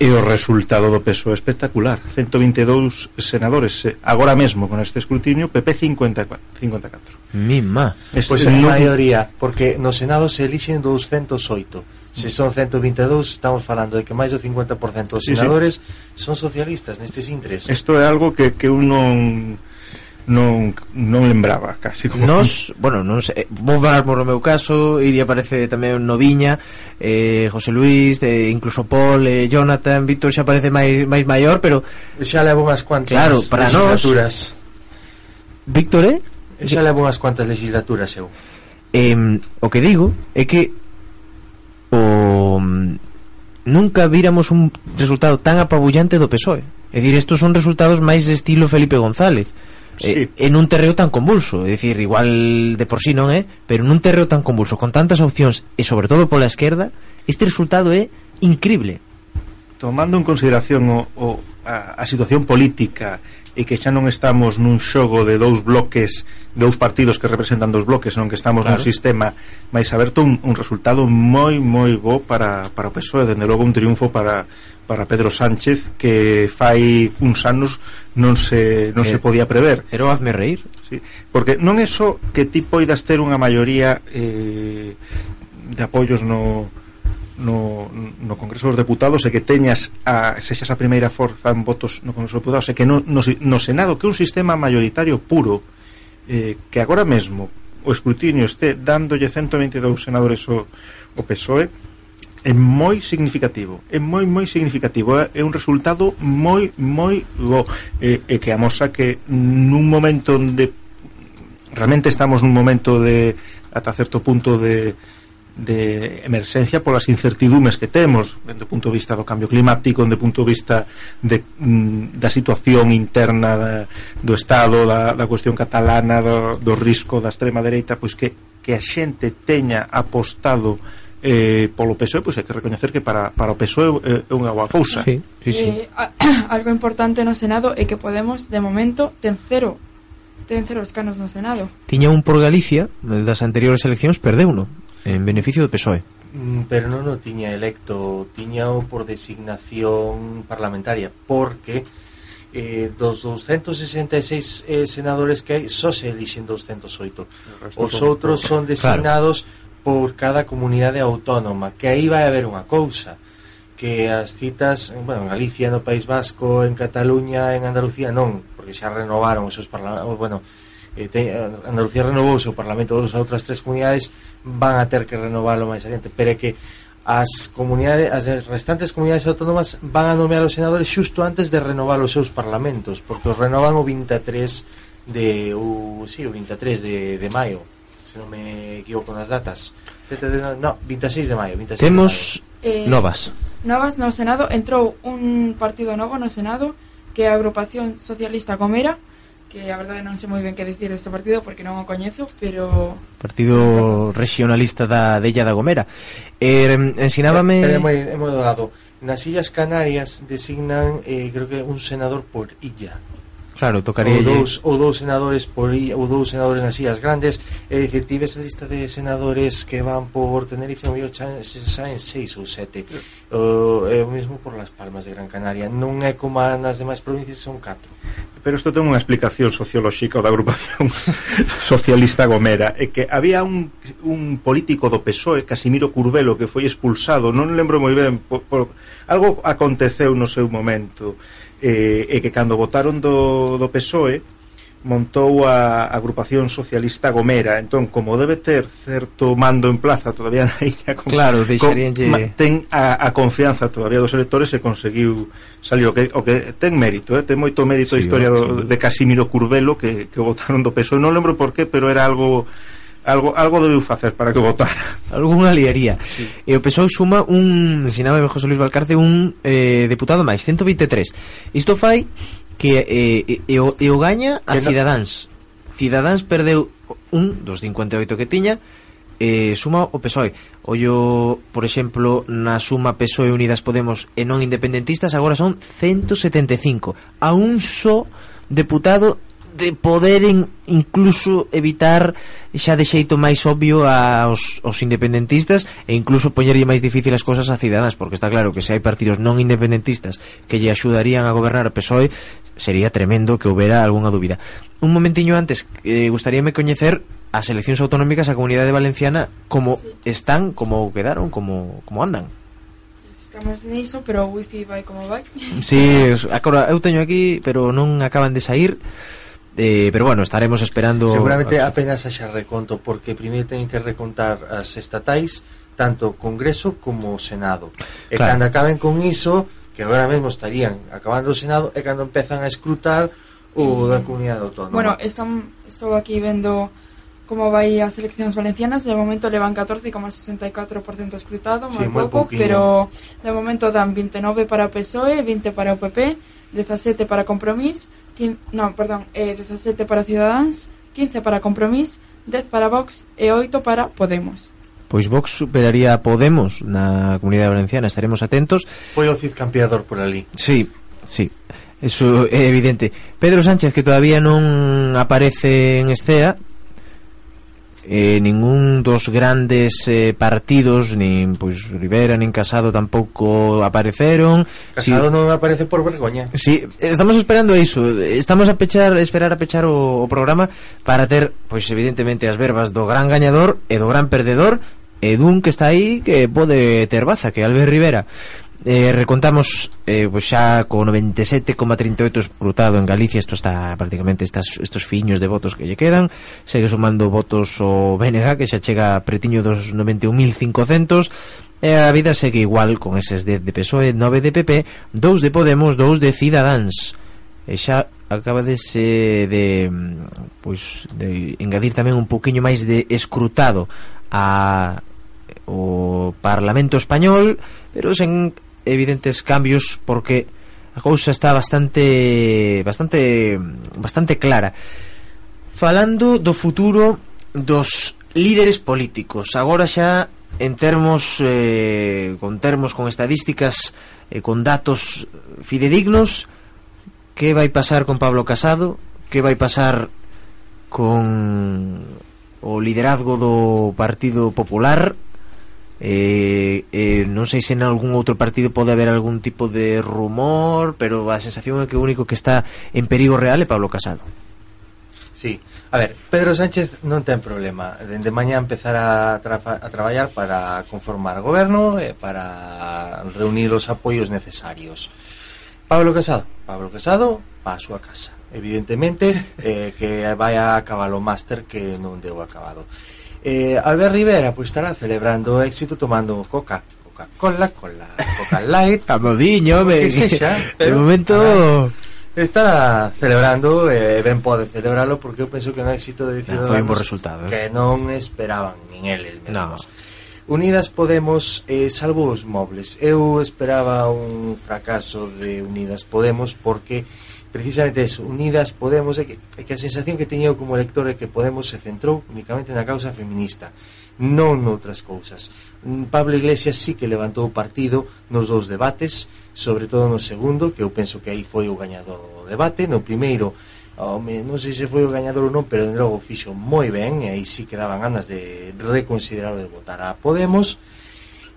E o resultado do PSOE espectacular. 122 senadores eh, Agora mesmo con este escrutinio PP 54, 54. Mima Pois pues, a maioría Porque no Senado se elixen 208 Se son 122, estamos falando de que máis do 50% dos senadores sí, sí. son socialistas nestes intres. Isto é algo que, que un non non non lembraba casi como Nos, bueno, non sei, eh, vou falar por o meu caso, Iria aparece tamén Noviña, eh José Luis, eh, incluso Paul, eh, Jonathan, Víctor xa aparece máis máis maior, pero xa levo unhas cuantas. Claro, para nós. Víctor, eh? Xa levo unhas cuantas legislaturas eu. Eh, o que digo é que o mm, nunca víramos un resultado tan apabullante do PSOE. É dicir, estos son resultados máis de estilo Felipe González. Eh, sí. Eh, en un terreo tan convulso, é dicir, igual de por sí non é, pero nun terreo tan convulso, con tantas opcións, e sobre todo pola esquerda, este resultado é increíble. Tomando en consideración o, o a, a situación política e que xa non estamos nun xogo de dous bloques, dous partidos que representan dous bloques, non que estamos claro. nun sistema máis aberto, un, un resultado moi moi bo para, para o PSOE, dende logo un triunfo para para Pedro Sánchez que fai uns anos non se non eh, se podía prever. Pero hazme reír. Sí, porque non é só que ti poidas ter unha maioría eh, de apoios no no, no Congreso dos Deputados e que teñas a, sexas a primeira forza en votos no Congreso dos Deputados e que no, no, no Senado que é un sistema mayoritario puro eh, que agora mesmo o escrutinio este dándolle 122 senadores o, o PSOE é moi significativo é moi moi significativo é, é un resultado moi moi bo e, e que amosa que nun momento onde realmente estamos nun momento de ata certo punto de de emerxencia polas incertidumes que temos dende o punto de vista do cambio climático dende o punto de vista de, mm, da situación interna da, do Estado, da, da cuestión catalana do, do risco da extrema dereita pois que, que a xente teña apostado eh, polo PSOE pois hai que recoñecer que para, para o PSOE eh, é unha boa cousa sí, sí, sí. Eh, a, algo importante no Senado é que Podemos de momento ten cero ten cero escanos no Senado. Tiña un por Galicia, das anteriores eleccións perdeu uno en beneficio do PSOE. Mm, pero non o tiña electo, tiña o por designación parlamentaria, porque eh, dos 266 eh, senadores que hai, só se elixen 208. Os outros son designados claro. por cada comunidade autónoma, que aí vai haber unha cousa que as citas, bueno, en Galicia, no País Vasco, en Cataluña, en Andalucía, non, porque xa renovaron os seus parlamentos, bueno, eh, te, eh, Andalucía renovou o Parlamento dos outras tres comunidades van a ter que renovarlo máis adiante pero é que as comunidades as restantes comunidades autónomas van a nomear os senadores xusto antes de renovar os seus parlamentos porque os renovan o 23 de o, sí, o 23 de, de maio se non me equivoco nas datas no, 26 de maio 26 temos de maio. Eh, novas novas no Senado entrou un partido novo no Senado que é a agrupación socialista Comera que a verdade non sei moi ben que decir deste partido porque non o coñezo, pero Partido regionalista da Della da Gomera. Eh, ensinábame É, é moi é moi dado. Nas Illas Canarias designan eh, creo que un senador por illa. Claro, tocaría ou dous, ou dous senadores por ou dous senadores nas Illas Grandes, é dicir, tives a lista de senadores que van por Tenerife, o mellor saen seis ou sete. O, é o mesmo por Las Palmas de Gran Canaria, non é como nas demais provincias son catro. Pero isto ten unha explicación sociolóxica da agrupación socialista Gomera, é que había un, un político do PSOE, Casimiro Curvelo, que foi expulsado, non lembro moi ben, por, por, algo aconteceu no seu momento eh, e que cando votaron do, do PSOE montou a agrupación socialista Gomera. Entón como debe ter certo mando en plaza todavía na illa con, claro, con, ten a, a confianza todavía dos electores e conseguiu salir. O que, o que ten mérito eh? ten moito mérito sí, a historia do, de Casimiro Curvelo que, que votaron do PSOE non lembro por qué pero era algo algo algo debeu facer para que votara. Algúna liaría. Sí. E o PSOE suma un, ensinaba José Luis Valcarce, un eh, deputado máis, 123. Isto fai que eh, e, e, o, e o gaña a que Cidadáns. No... Cidadáns perdeu un dos 58 que tiña, eh, suma o PSOE. Ollo, por exemplo, na suma PSOE Unidas Podemos e non independentistas agora son 175. A un só deputado de poderen incluso evitar xa de xeito máis obvio aos, aos independentistas e incluso poñerlle máis difícil as cousas a cidadás porque está claro que se hai partidos non independentistas que lle axudarían a gobernar o PSOE sería tremendo que houbera algunha dúbida un momentiño antes eh, gustaríame coñecer as eleccións autonómicas a Comunidade Valenciana como están, como quedaron, como, como andan estamos niso, pero o wifi vai como vai. Si, sí, agora eu teño aquí, pero non acaban de sair. Eh, pero bueno, estaremos esperando Seguramente apenas haxa reconto Porque primeiro teñen que recontar as estatais Tanto Congreso como Senado. E claro. cando acaben con iso Que agora mesmo estarían acabando o Senado E cando empezan a escrutar O mm. da comunidade autónoma. Bueno, están, estou aquí vendo como vai as eleccións valencianas. De momento levan 14,64% escrutado Moi sí, pouco, pero de momento dan 29 para PSOE 20 para o PP 17 para Compromís 15, non, perdón, eh, 17 para Ciudadanos, 15 para Compromís, 10 para Vox e 8 para Podemos. Pois Vox superaría a Podemos na Comunidade Valenciana, estaremos atentos. Foi o Cid campeador por ali. Sí, sí. Eso é evidente. Pedro Sánchez que todavía non aparece en Estea, eh, ningún dos grandes eh, partidos, nin pois pues, Rivera nin Casado tampouco apareceron. Casado si, non aparece por vergoña. Si, estamos esperando iso, estamos a pechar esperar a pechar o, o programa para ter pois pues, evidentemente as verbas do gran gañador e do gran perdedor e dun que está aí que pode ter baza, que Albert Rivera. Eh, recontamos eh, pois xa co 97,38 escrutado en Galicia isto está prácticamente estas, estos fiños de votos que lle quedan segue sumando votos o BNG que xa chega pretiño dos 91.500 E a vida segue igual con eses 10 de PSOE, 9 de PP, 2 de Podemos, 2 de Ciudadans E xa acaba de se de pois de engadir tamén un pouquiño máis de escrutado a o Parlamento español, pero sen evidentes cambios porque a cousa está bastante bastante bastante clara. Falando do futuro dos líderes políticos, agora xa en termos eh, con termos con estadísticas eh, con datos fidedignos que vai pasar con Pablo Casado que vai pasar con o liderazgo do Partido Popular Eh, eh, non sei se en algún outro partido pode haber algún tipo de rumor, pero a sensación é que o único que está en perigo real é Pablo Casado. Sí, a ver, Pedro Sánchez non ten problema. Dende mañá empezar a, tra a traballar para conformar goberno e para reunir os apoios necesarios. Pablo Casado, Pablo Casado pa a súa casa. Evidentemente eh, que vai a acabar o máster que non deu acabado. Eh, Albert Rivera pues estará celebrando o éxito tomando coca. Coca-Cola, cola, Coca Light, Camodiño, ben. Que sexa, pero, de momento Está estará celebrando e eh, ben pode celebralo porque eu penso que un éxito de dicido foi un bo resultado, eh? que non esperaban nin eles mesmos. No. Unidas Podemos eh, salvo os mobles. Eu esperaba un fracaso de Unidas Podemos porque precisamente eso, unidas Podemos é que, é que a sensación que teño como lector é que Podemos se centrou únicamente na causa feminista non noutras cousas mm, Pablo Iglesias sí que levantou o partido nos dous debates sobre todo no segundo, que eu penso que aí foi oh, o gañador do debate, no primeiro home, non sei se foi o gañador ou non, pero de logo fixo moi ben, e aí sí que daban ganas de reconsiderar de votar a Podemos.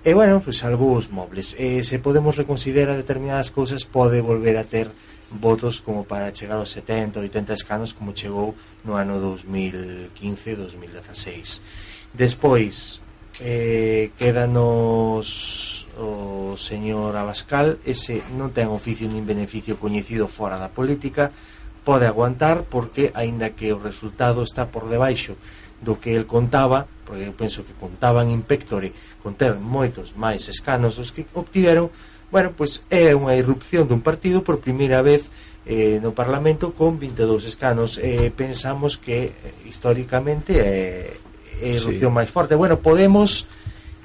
E bueno, pues salvo os mobles. E se Podemos reconsidera determinadas cousas, pode volver a ter votos como para chegar aos 70, 80 escanos como chegou no ano 2015, 2016. Despois, eh, quedanos o señor Abascal ese non ten oficio nin beneficio coñecido fora da política pode aguantar porque aínda que o resultado está por debaixo do que el contaba porque eu penso que contaban in pectore con ter moitos máis escanos dos que obtiveron Bueno, pois é unha irrupción dun partido por primeira vez eh, no Parlamento con 22 escanos eh, pensamos que eh, históricamente eh, é eh, a irrupción sí. máis forte bueno, Podemos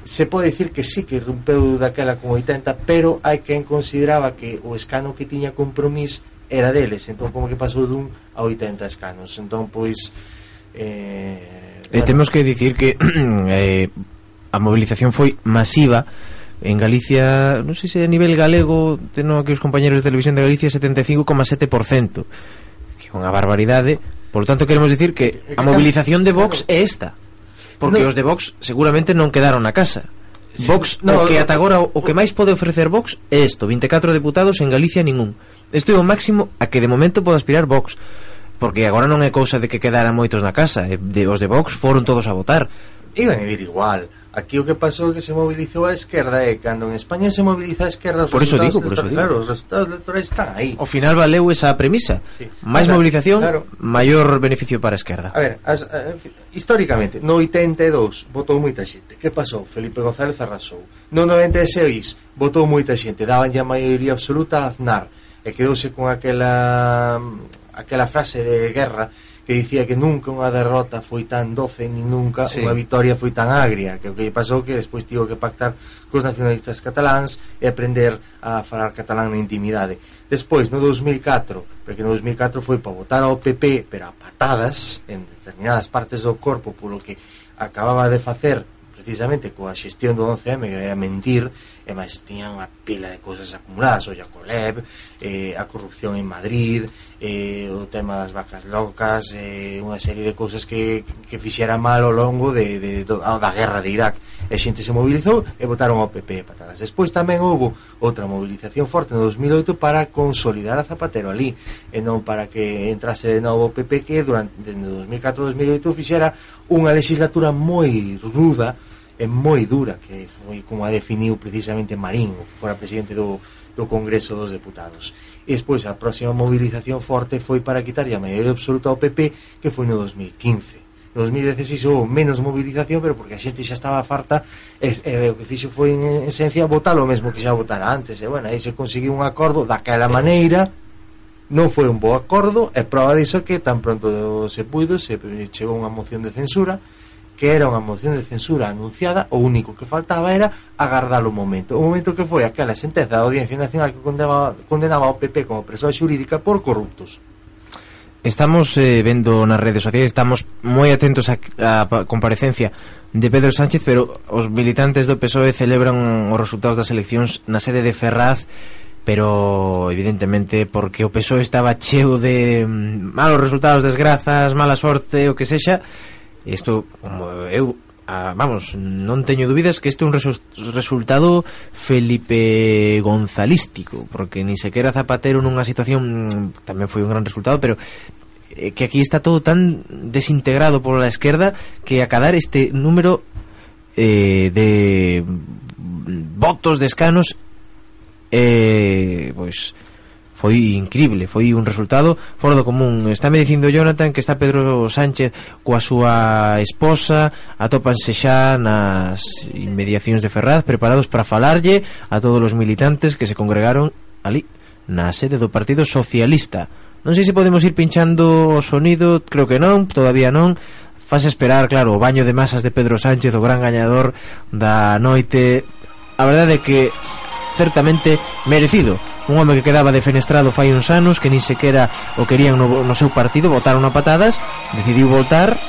se pode dicir que sí que irrumpeu daquela con 80 pero hai quen consideraba que o escano que tiña compromís era deles entón como que pasou dun a 80 escanos entón pois eh, bueno. temos que dicir que eh, a movilización foi masiva En Galicia, non sei se a nivel galego, teno aquí os compañeros de televisión de Galicia 75,7%, que é unha barbaridade. Por lo tanto, queremos dicir que a movilización de Vox é esta. Porque no. os de Vox seguramente non quedaron na casa. Vox, no, o que ata agora o que máis pode ofrecer Vox é isto, 24 deputados en Galicia ningún. Isto é o máximo a que de momento pode aspirar Vox porque agora non é cousa de que quedaran moitos na casa, de os de Vox foron todos a votar. Iban a ir igual. Aquí o que pasou é que se mobilizou a esquerda e cando en España se mobiliza a esquerda os por eso digo, por eso digo. Claro, os resultados electorais están aí. Ao final valeu esa premisa. Sí. Máis o sea, mobilización, claro. maior beneficio para a esquerda. A ver, as, a, históricamente, no 82 votou moita xente. Que pasou? Felipe González arrasou. No 96 votou moita xente, Daban a maioría absoluta a Aznar e quedouse con aquela aquela frase de guerra que dicía que nunca unha derrota foi tan doce nin nunca sí. unha vitoria foi tan agria que o que lle pasou que despois tivo que pactar cos nacionalistas cataláns e aprender a falar catalán na intimidade despois no 2004 porque no 2004 foi para votar ao PP pero a patadas en determinadas partes do corpo polo que acababa de facer precisamente coa xestión do 11M que era mentir e máis tiña unha pila de cousas acumuladas, o Yacoleb, eh, a corrupción en Madrid, eh, o tema das vacas locas, eh, unha serie de cousas que, que fixera mal ao longo de, de, de, da guerra de Irak. E xente se mobilizou e votaron ao PP patadas. Despois tamén houve outra mobilización forte no 2008 para consolidar a Zapatero ali, e non para que entrase de novo o PP que durante 2004-2008 fixera unha legislatura moi ruda é moi dura que foi como a definiu precisamente Marín, que fora presidente do, do Congreso dos Deputados. E despois a próxima movilización forte foi para quitarlle a maioría absoluta ao PP, que foi no 2015. No 2016 houve menos movilización, pero porque a xente xa estaba farta, e, e o que fixo foi en esencia votar o mesmo que xa votara antes, e bueno, aí se conseguiu un acordo daquela maneira, non foi un bo acordo, e prova diso que tan pronto se puido, se chegou unha moción de censura, que era unha moción de censura anunciada, o único que faltaba era agardar o momento. O momento que foi aquela sentenza da Audiencia Nacional que condenaba, condenaba ao PP como presoa xurídica por corruptos. Estamos eh, vendo nas redes sociais, estamos moi atentos á comparecencia de Pedro Sánchez, pero os militantes do PSOE celebran os resultados das eleccións na sede de Ferraz pero evidentemente porque o PSOE estaba cheo de mm, malos resultados, desgrazas, mala sorte, o que sexa, Isto, como eu ah, vamos, non teño dúbidas que este é un resu resultado Felipe Gonzalístico, porque ni sequera Zapatero nunha situación mm, tamén foi un gran resultado, pero eh, que aquí está todo tan desintegrado pola esquerda que acadar este número eh, de votos de escanos eh, pois pues, foi increíble, foi un resultado fora do común. Está me dicindo Jonathan que está Pedro Sánchez coa súa esposa, atópanse xa nas inmediacións de Ferraz preparados para falarlle a todos os militantes que se congregaron ali na sede do Partido Socialista. Non sei se podemos ir pinchando o sonido, creo que non, todavía non, faz esperar, claro, o baño de masas de Pedro Sánchez, o gran gañador da noite. A verdade é que certamente merecido un home que quedaba defenestrado fai uns anos que nin sequera o querían no, no seu partido votaron a patadas decidiu voltar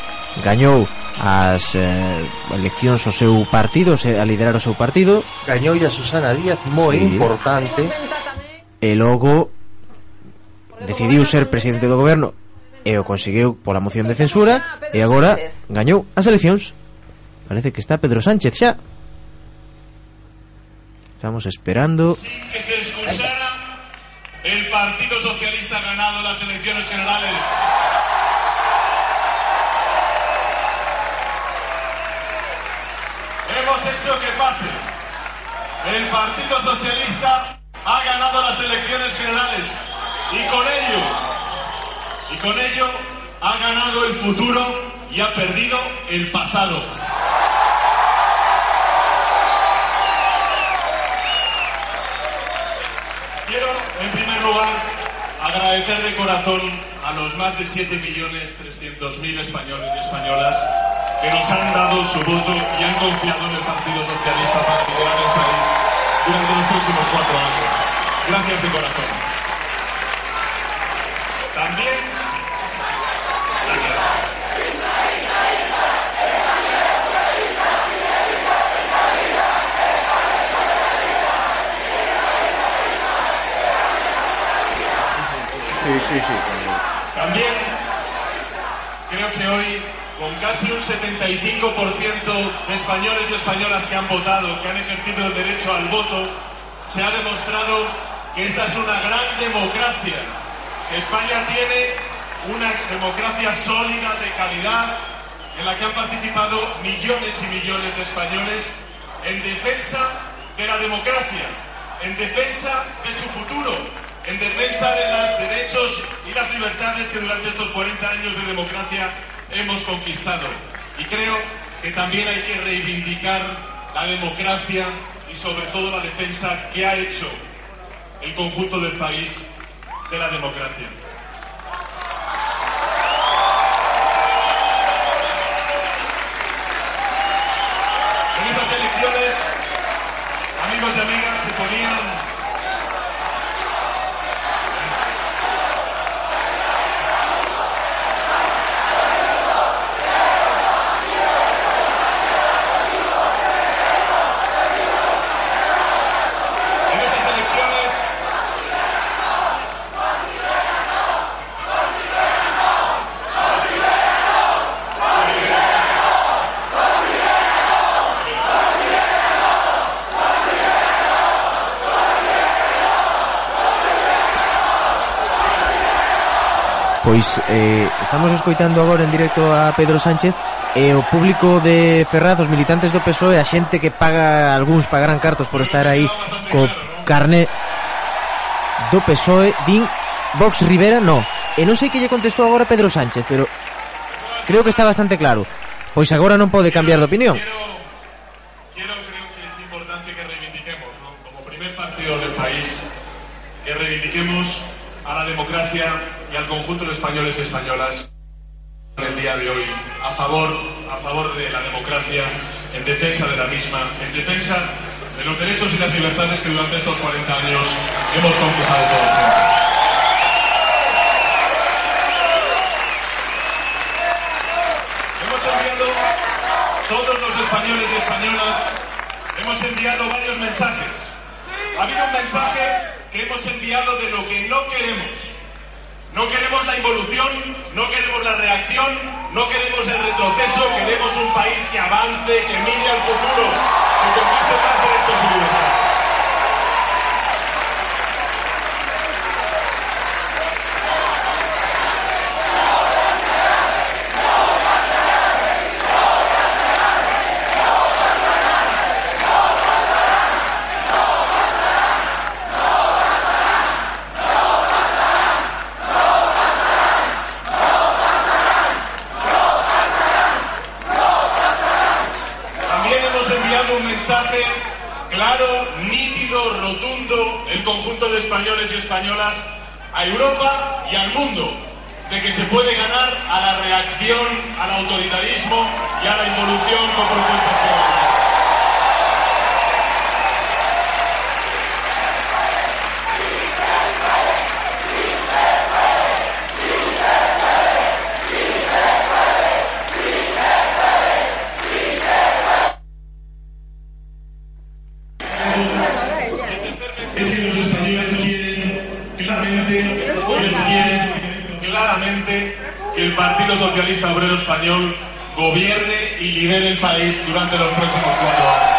gañou as eh, eleccións o seu partido se, a liderar o seu partido. Gañou a Susana Díaz moi sí. importante. E logo decidiu ser presidente do goberno e o conseguiu pola moción de censura e agora gañou as eleccións. Parece que está Pedro Sánchez xa. Estamos esperando. Que se escuchara el Partido Socialista ha ganado las elecciones generales. Hemos hecho que pase. El Partido Socialista ha ganado las elecciones generales y con ello, y con ello ha ganado el futuro y ha perdido el pasado. Quiero, en lugar, agradecer de corazón a los más de 7.300.000 españoles y españolas que nos han dado su voto y han confiado en el Partido Socialista para liderar el país durante los próximos cuatro años. Gracias de corazón. También. Sí, sí, sí. También creo que hoy, con casi un 75% de españoles y españolas que han votado, que han ejercido el derecho al voto, se ha demostrado que esta es una gran democracia, que España tiene una democracia sólida, de calidad, en la que han participado millones y millones de españoles en defensa de la democracia, en defensa de su futuro, en defensa de los derechos y las libertades que durante estos 40 años de democracia hemos conquistado. Y creo que también hay que reivindicar la democracia y sobre todo la defensa que ha hecho el conjunto del país de la democracia. Pois eh, estamos escoitando agora en directo a Pedro Sánchez e o público de Ferraz, os militantes do PSOE, a xente que paga, algúns pagarán cartos por estar aí co carné do PSOE, din Vox Rivera no. E non sei que lle contestou agora Pedro Sánchez, pero creo que está bastante claro. Pois agora non pode cambiar de opinión. Españolas en el día de hoy a favor, a favor de la democracia, en defensa de la misma, en defensa de los derechos y las libertades que durante estos 40 años hemos conquistado todos. Hemos enviado, todos los españoles y españolas, hemos enviado varios mensajes. Ha habido un mensaje que hemos enviado de lo que no queremos. No queremos la involución, no queremos la reacción, no queremos el retroceso, queremos un país que avance, que mire al futuro, que conquiste más derechos a Europa y al mundo, de que se puede ganar a la reacción, al autoritarismo y a la involución con y lidere el país durante los próximos cuatro años.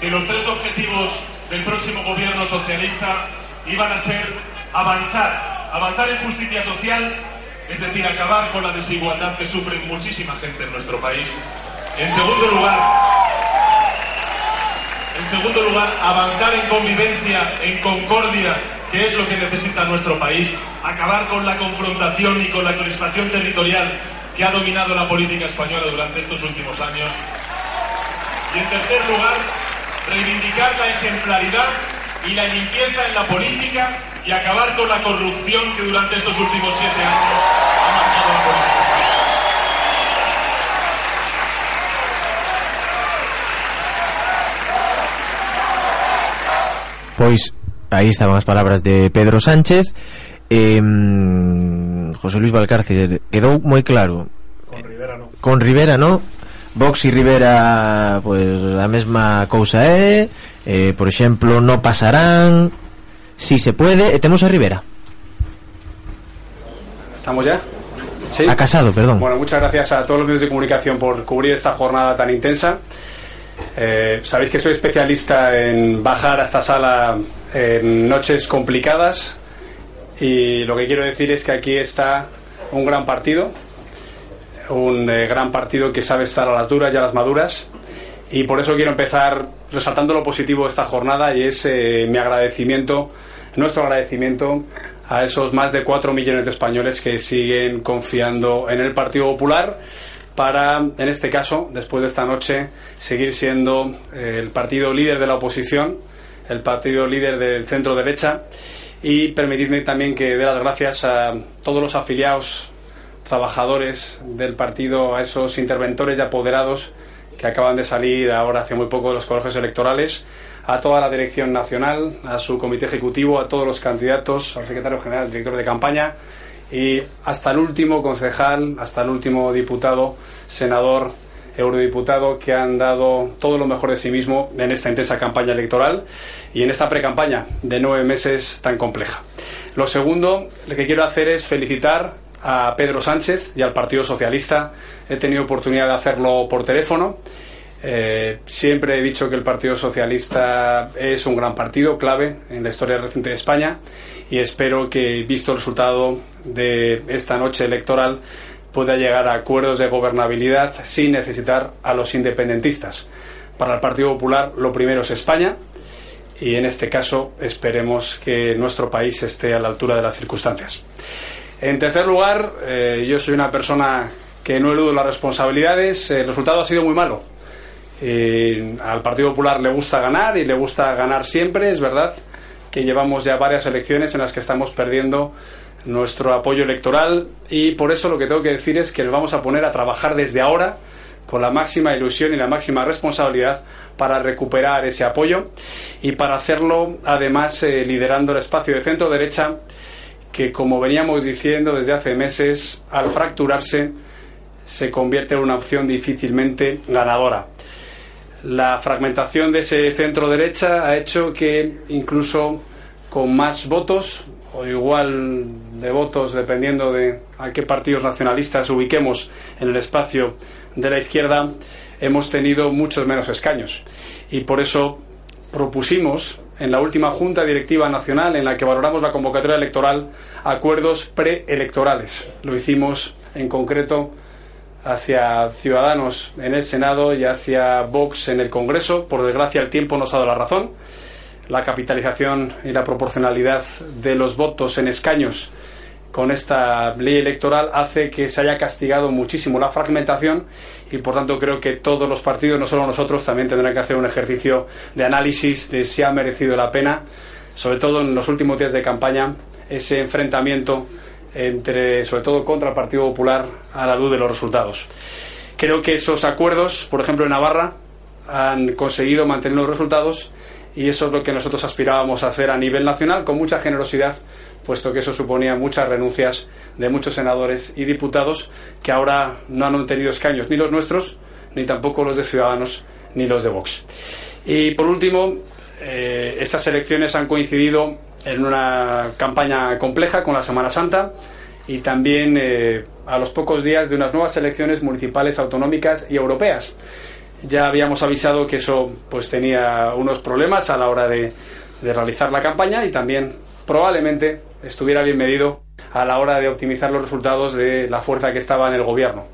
Que los tres objetivos del próximo gobierno socialista iban a ser avanzar, avanzar en justicia social, es decir, acabar con la desigualdad que sufre muchísima gente en nuestro país. En segundo lugar, en segundo lugar, avanzar en convivencia, en concordia que es lo que necesita nuestro país, acabar con la confrontación y con la crispación territorial que ha dominado la política española durante estos últimos años. Y en tercer lugar, reivindicar la ejemplaridad y la limpieza en la política y acabar con la corrupción que durante estos últimos siete años ha marcado la política. Pois aí estaban as palabras de Pedro Sánchez. Eh, José Luis Valcárcel quedou moi claro. Con Rivera no. Con Rivera no Vox e Rivera pues a mesma cousa é eh, por exemplo no pasarán si se puede e temos a Rivera ¿Estamos ya? ¿Sí? a Casado, perdón Bueno, muchas gracias a todos los medios de comunicación por cubrir esta jornada tan intensa. Eh, Sabéis que soy especialista en bajar a esta sala en noches complicadas y lo que quiero decir es que aquí está un gran partido, un eh, gran partido que sabe estar a las duras y a las maduras. Y por eso quiero empezar resaltando lo positivo de esta jornada y es eh, mi agradecimiento, nuestro agradecimiento a esos más de 4 millones de españoles que siguen confiando en el Partido Popular para, en este caso, después de esta noche, seguir siendo eh, el partido líder de la oposición, el partido líder del centro derecha y permitidme también que dé las gracias a todos los afiliados, trabajadores del partido, a esos interventores y apoderados que acaban de salir ahora hace muy poco de los colegios electorales, a toda la dirección nacional, a su comité ejecutivo, a todos los candidatos, al secretario general, al director de campaña y hasta el último concejal, hasta el último diputado, senador, eurodiputado que han dado todo lo mejor de sí mismo en esta intensa campaña electoral y en esta precampaña de nueve meses tan compleja. Lo segundo, lo que quiero hacer es felicitar a Pedro Sánchez y al Partido Socialista. He tenido oportunidad de hacerlo por teléfono. Eh, siempre he dicho que el Partido Socialista es un gran partido, clave en la historia reciente de España, y espero que, visto el resultado de esta noche electoral, pueda llegar a acuerdos de gobernabilidad sin necesitar a los independentistas. Para el Partido Popular, lo primero es España, y en este caso esperemos que nuestro país esté a la altura de las circunstancias. En tercer lugar, eh, yo soy una persona que no eludo las responsabilidades. El resultado ha sido muy malo. Eh, al Partido Popular le gusta ganar y le gusta ganar siempre, es verdad que llevamos ya varias elecciones en las que estamos perdiendo nuestro apoyo electoral y por eso lo que tengo que decir es que nos vamos a poner a trabajar desde ahora con la máxima ilusión y la máxima responsabilidad para recuperar ese apoyo y para hacerlo además eh, liderando el espacio de centro derecha que como veníamos diciendo desde hace meses al fracturarse se convierte en una opción difícilmente ganadora. La fragmentación de ese centro derecha ha hecho que incluso con más votos o igual de votos dependiendo de a qué partidos nacionalistas ubiquemos en el espacio de la izquierda hemos tenido muchos menos escaños. Y por eso propusimos en la última Junta Directiva Nacional en la que valoramos la convocatoria electoral acuerdos preelectorales. Lo hicimos en concreto hacia Ciudadanos en el Senado y hacia Vox en el Congreso. Por desgracia, el tiempo nos ha dado la razón. La capitalización y la proporcionalidad de los votos en escaños con esta ley electoral hace que se haya castigado muchísimo la fragmentación y por tanto creo que todos los partidos, no solo nosotros, también tendrán que hacer un ejercicio de análisis de si ha merecido la pena, sobre todo en los últimos días de campaña, ese enfrentamiento entre, sobre todo contra el Partido Popular, a la luz de los resultados. Creo que esos acuerdos, por ejemplo en Navarra, han conseguido mantener los resultados y eso es lo que nosotros aspirábamos a hacer a nivel nacional con mucha generosidad, puesto que eso suponía muchas renuncias de muchos senadores y diputados que ahora no han obtenido escaños, ni los nuestros, ni tampoco los de Ciudadanos, ni los de Vox. Y por último, eh, estas elecciones han coincidido en una campaña compleja con la Semana Santa y también eh, a los pocos días de unas nuevas elecciones municipales, autonómicas y europeas. Ya habíamos avisado que eso pues tenía unos problemas a la hora de, de realizar la campaña y también probablemente estuviera bien medido a la hora de optimizar los resultados de la fuerza que estaba en el gobierno.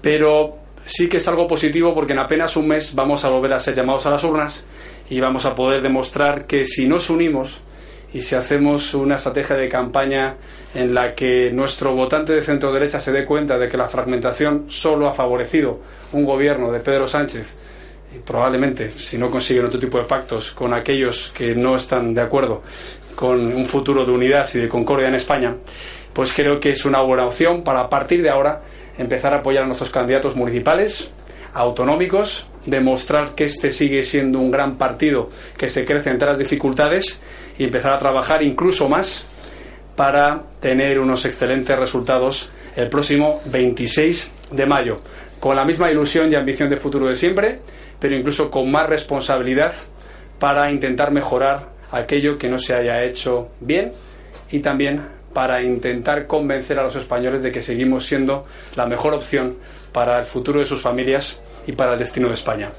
Pero sí que es algo positivo porque en apenas un mes vamos a volver a ser llamados a las urnas y vamos a poder demostrar que si nos unimos y si hacemos una estrategia de campaña en la que nuestro votante de centro derecha se dé cuenta de que la fragmentación solo ha favorecido un gobierno de Pedro Sánchez y probablemente si no consiguen otro tipo de pactos con aquellos que no están de acuerdo con un futuro de unidad y de concordia en España, pues creo que es una buena opción para a partir de ahora empezar a apoyar a nuestros candidatos municipales, autonómicos, demostrar que este sigue siendo un gran partido que se crece entre las dificultades y empezar a trabajar incluso más para tener unos excelentes resultados el próximo 26 de mayo, con la misma ilusión y ambición de futuro de siempre, pero incluso con más responsabilidad para intentar mejorar aquello que no se haya hecho bien y también para intentar convencer a los españoles de que seguimos siendo la mejor opción para el futuro de sus familias y para el destino de España.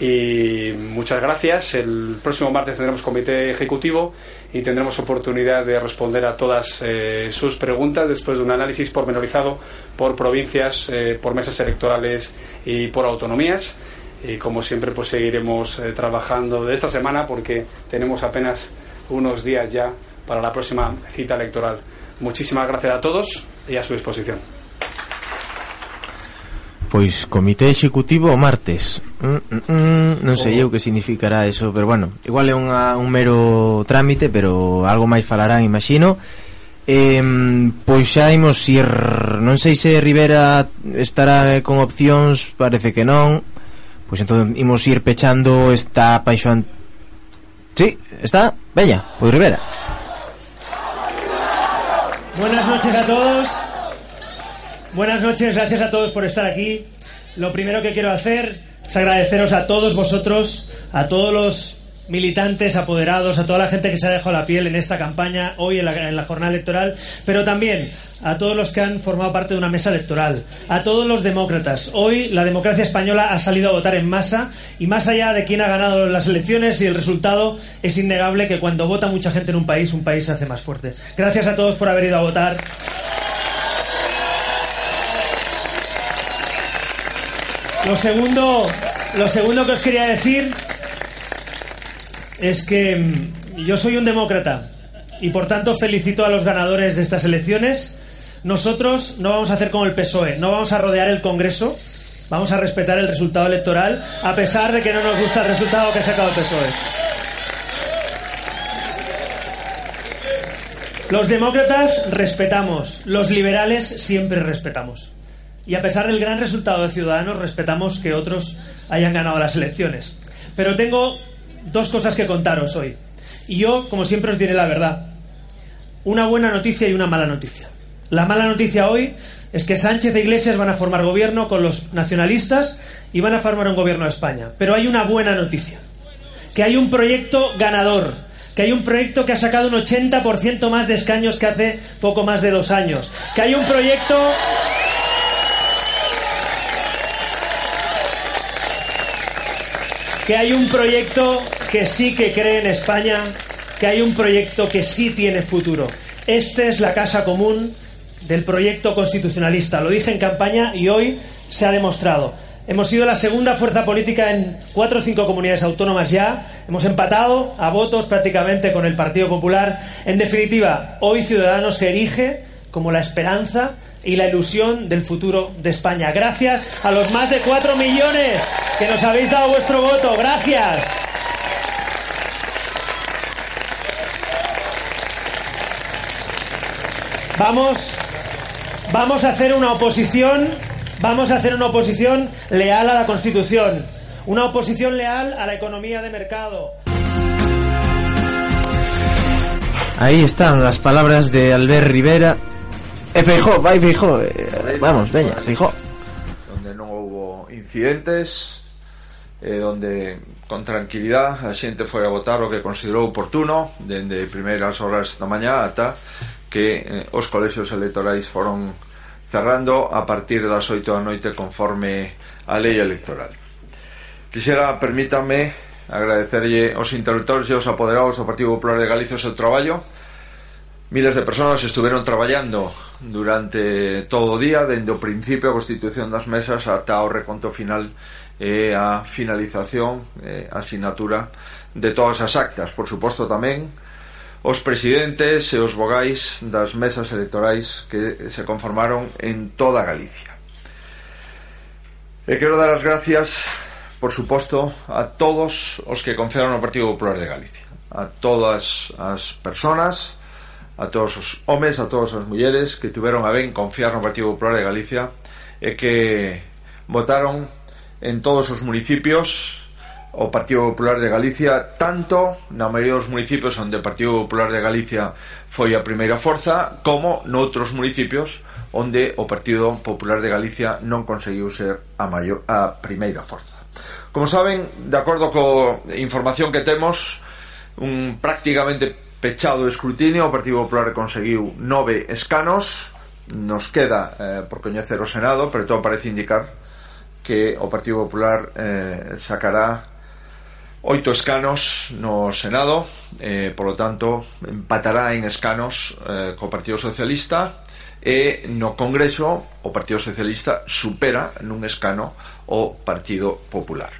Y muchas gracias. El próximo martes tendremos comité ejecutivo y tendremos oportunidad de responder a todas eh, sus preguntas después de un análisis pormenorizado por provincias, eh, por mesas electorales y por autonomías. y como siempre pues seguiremos eh, trabajando de esta semana porque tenemos apenas unos días ya para la próxima cita electoral. Muchísimas gracias a todos y a su disposición. Pois comité executivo o martes mm, mm, mm, Non sei oh. eu que significará eso Pero bueno, igual é unha, un mero trámite Pero algo máis falarán, imagino eh, Pois xa imos ir Non sei se Rivera estará eh, con opcións Parece que non Pois entón imos ir pechando esta paixón. Sí, está, veña, pois Rivera. Buenas noches a todos. Buenas noches, gracias a todos por estar aquí. Lo primero que quiero hacer es agradeceros a todos vosotros, a todos los militantes, apoderados, a toda la gente que se ha dejado la piel en esta campaña, hoy en la, en la, jornada electoral, pero también a todos los que han formado parte de una mesa electoral, a todos los demócratas. Hoy la democracia española ha salido a votar en masa y más allá de quién ha ganado las elecciones y el resultado, es innegable que cuando vota mucha gente en un país, un país se hace más fuerte. Gracias a todos por haber ido a votar. Lo segundo, lo segundo que os quería decir es que mm, yo soy un demócrata y por tanto felicito a los ganadores de estas elecciones. Nosotros no vamos a hacer como el PSOE, no vamos a rodear el Congreso, vamos a respetar el resultado electoral a pesar de que no nos gusta el resultado que ha sacado el PSOE. Los demócratas respetamos, los liberales siempre respetamos y a pesar del gran resultado de Ciudadanos, respetamos que otros hayan ganado las elecciones. Pero tengo dos cosas que contaros hoy. Y yo, como siempre, os diré la verdad. Una buena noticia y una mala noticia. La mala noticia hoy es que Sánchez e Iglesias van a formar gobierno con los nacionalistas y van a formar un gobierno de España. Pero hay una buena noticia. Que hay un proyecto ganador, que hay un proyecto que ha sacado un 80% más de escaños que hace poco más de dos años, que hay un proyecto que hay un proyecto que sí que cree en España, que hay un proyecto que sí tiene futuro. Esta es la casa común del proyecto constitucionalista. Lo dije en campaña y hoy se ha demostrado. Hemos sido la segunda fuerza política en cuatro o cinco comunidades autónomas ya. Hemos empatado a votos prácticamente con el Partido Popular. En definitiva, hoy Ciudadanos se erige como la esperanza y la ilusión del futuro de España. Gracias a los más de cuatro millones que nos habéis dado vuestro voto. Gracias. Vamos, vamos a hacer una oposición, vamos a hacer una oposición leal a la Constitución, una oposición leal a la economía de mercado. Ahí están las palabras de Albert Rivera, E Feijó, vai Feijó eh, Vamos, veña, Feijó Donde non houbo incidentes eh, Donde con tranquilidad a xente foi a votar o que considerou oportuno Dende primeiras horas da mañá ata que eh, os colexios electorais foron cerrando a partir das 8 da noite conforme a lei electoral. Quixera, permítame agradecerlle aos interlocutores e aos apoderados do Partido Popular de Galicia o seu traballo. Miles de persoas estuvieron traballando durante todo o día, dende o principio a constitución das mesas ata o reconto final e a finalización, e a asignatura de todas as actas. Por suposto tamén os presidentes e os vogais das mesas electorais que se conformaron en toda Galicia. E quero dar as gracias, por suposto, a todos os que confiaron no Partido Popular de Galicia, a todas as personas a todos os homes, a todas as mulleres que tiveron a ben confiar no Partido Popular de Galicia e que votaron en todos os municipios o Partido Popular de Galicia tanto na maioría dos municipios onde o Partido Popular de Galicia foi a primeira forza como noutros municipios onde o Partido Popular de Galicia non conseguiu ser a, maior, a primeira forza. Como saben, de acordo co información que temos, un prácticamente Pechado o escrutinio, o Partido Popular conseguiu nove escanos, nos queda eh, por coñecer o Senado, pero todo parece indicar que o Partido Popular eh, sacará oito escanos no Senado, eh, polo tanto empatará en escanos eh, co Partido Socialista e no Congreso o Partido Socialista supera nun escano o Partido Popular.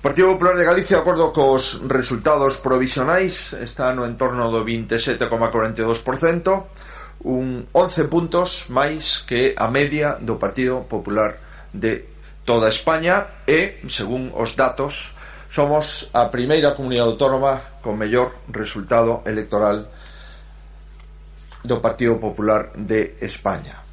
Partido Popular de Galicia, de acordo cos resultados provisionais, está no entorno do 27,42%, un 11 puntos máis que a media do Partido Popular de toda España e, según os datos, somos a primeira comunidade autónoma con mellor resultado electoral do Partido Popular de España.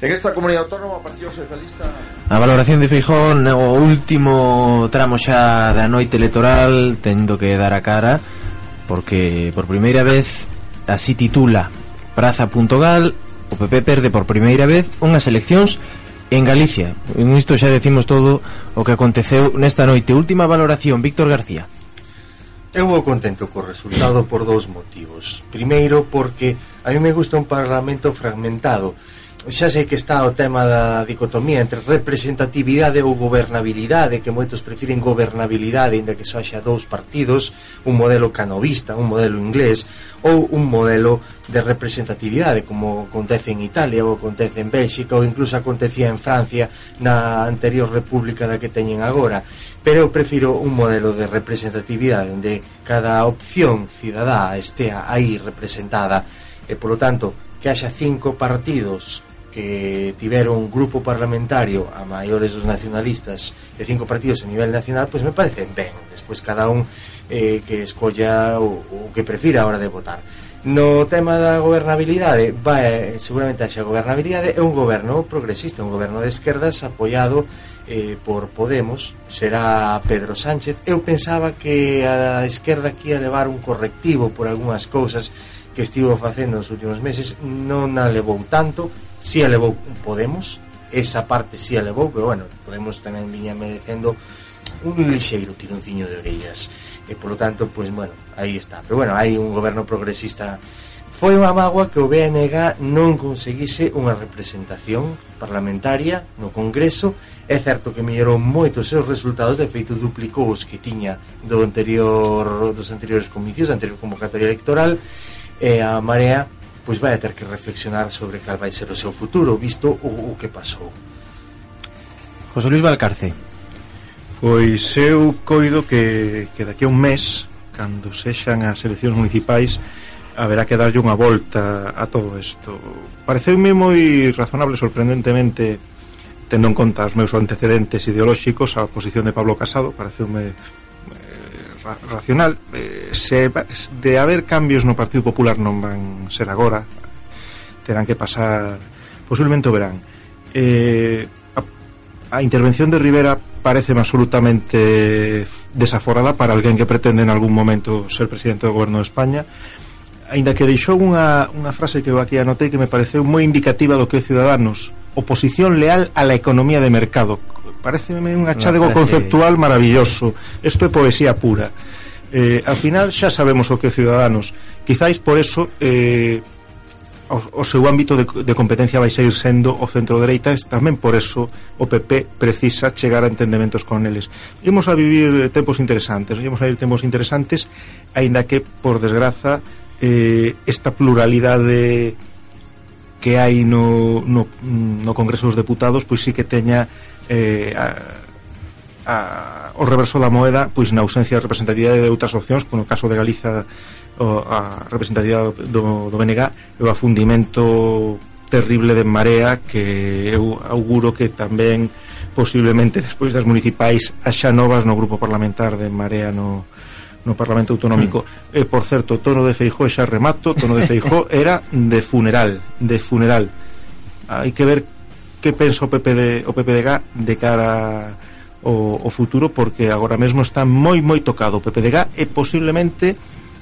En esta comunidade autónoma, o Partido Socialista... A valoración de Feijón o último tramo xa da noite electoral tendo que dar a cara porque por primeira vez así titula Praza.gal o PP perde por primeira vez unhas eleccións en Galicia. En isto xa decimos todo o que aconteceu nesta noite. Última valoración, Víctor García. Eu vou contento co resultado por dous motivos. Primeiro, porque a mí me gusta un parlamento fragmentado xa sei que está o tema da dicotomía entre representatividade ou gobernabilidade, que moitos prefiren gobernabilidade, inda que só xa dous partidos, un modelo canovista, un modelo inglés, ou un modelo de representatividade, como acontece en Italia, ou acontece en Bélxica, ou incluso acontecía en Francia na anterior república da que teñen agora. Pero eu prefiro un modelo de representatividade, onde cada opción cidadá estea aí representada, e polo tanto que haxa cinco partidos que tivera un grupo parlamentario a maiores dos nacionalistas e cinco partidos a nivel nacional, pois me parece ben. Despois cada un eh, que escolla o, o que prefira a hora de votar. No tema da gobernabilidade, vai seguramente haxa gobernabilidade, é un goberno progresista, un goberno de esquerdas apoiado eh, por Podemos, será Pedro Sánchez. Eu pensaba que a esquerda aquí a levar un correctivo por algunhas cousas que estivo facendo nos últimos meses, non a levou tanto, si sí elevou Podemos esa parte si sí elevou pero bueno, Podemos tamén viña merecendo un lixeiro tironciño de orellas. E polo tanto, pois pues, bueno, aí está. Pero bueno, hai un goberno progresista. Foi unha magua que o BNG non conseguise unha representación parlamentaria no Congreso. É certo que mellorou moito os seus resultados de feito duplicou os que tiña do anterior dos anteriores comicios, da anterior convocatoria electoral. E a Marea pois vai a ter que reflexionar sobre cal vai ser o seu futuro visto o, o que pasou. José Luis Valcarce Pois eu coido que, que daqui a un mes cando sexan as eleccións municipais haberá que darlle unha volta a todo isto. Pareceume moi razonable sorprendentemente tendo en conta os meus antecedentes ideolóxicos a posición de Pablo Casado pareceume eh, racional eh, se, de haber cambios no Partido Popular non van ser agora terán que pasar posiblemente o verán. Eh, a, a intervención de Rivera parece absolutamente desaforada para alguén que pretende en algún momento ser presidente do goberno de España aínda que deixou unha, unha frase que eu aquí anotei que me pareceu moi indicativa do que é Ciudadanos oposición leal a la economía de mercado. Pareceme un achádego conceptual maravilloso. Isto é poesía pura eh, al final xa sabemos o que Ciudadanos. Quizáis por eso eh, o, o seu ámbito de, de competencia vai seguir sendo o centro dereita tamén por eso o PP precisa chegar a entendementos con eles. Imos a vivir tempos interesantes imos a vivir tempos interesantes aínda que por desgraza eh, esta pluralidade que hai no, no, no Congreso dos Deputados pois sí que teña eh, a, a, o reverso da moeda pois na ausencia de representatividade de outras opcións, como no caso de Galiza o, a representatividade do, do BNG e o afundimento terrible de Marea que eu auguro que tamén posiblemente despois das municipais haxa novas no grupo parlamentar de Marea no, no Parlamento Autonómico. Mm. E, por certo, tono de Feijó, xa remato, tono de Feijó era de funeral, de funeral. Hai que ver que pensa o PP de, o PPDG de cara o, o futuro porque agora mesmo está moi moi tocado o PPDG e posiblemente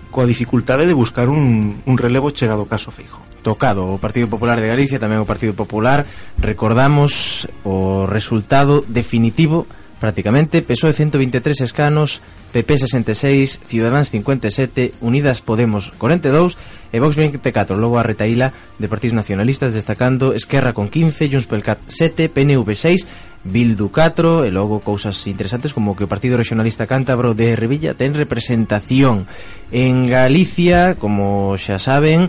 coa dificultade de buscar un, un relevo chegado ao caso Feijo. Tocado o Partido Popular de Galicia, tamén o Partido Popular, recordamos o resultado definitivo prácticamente, PSOE 123 escanos, PP 66, Ciudadanos 57, Unidas Podemos 42 e Vox 24, logo a retaíla de partidos nacionalistas destacando Esquerra con 15, Junts pel Cat 7, PNV 6 Bildu 4 e logo cousas interesantes como que o Partido Regionalista Cántabro de Revilla ten representación en Galicia, como xa saben,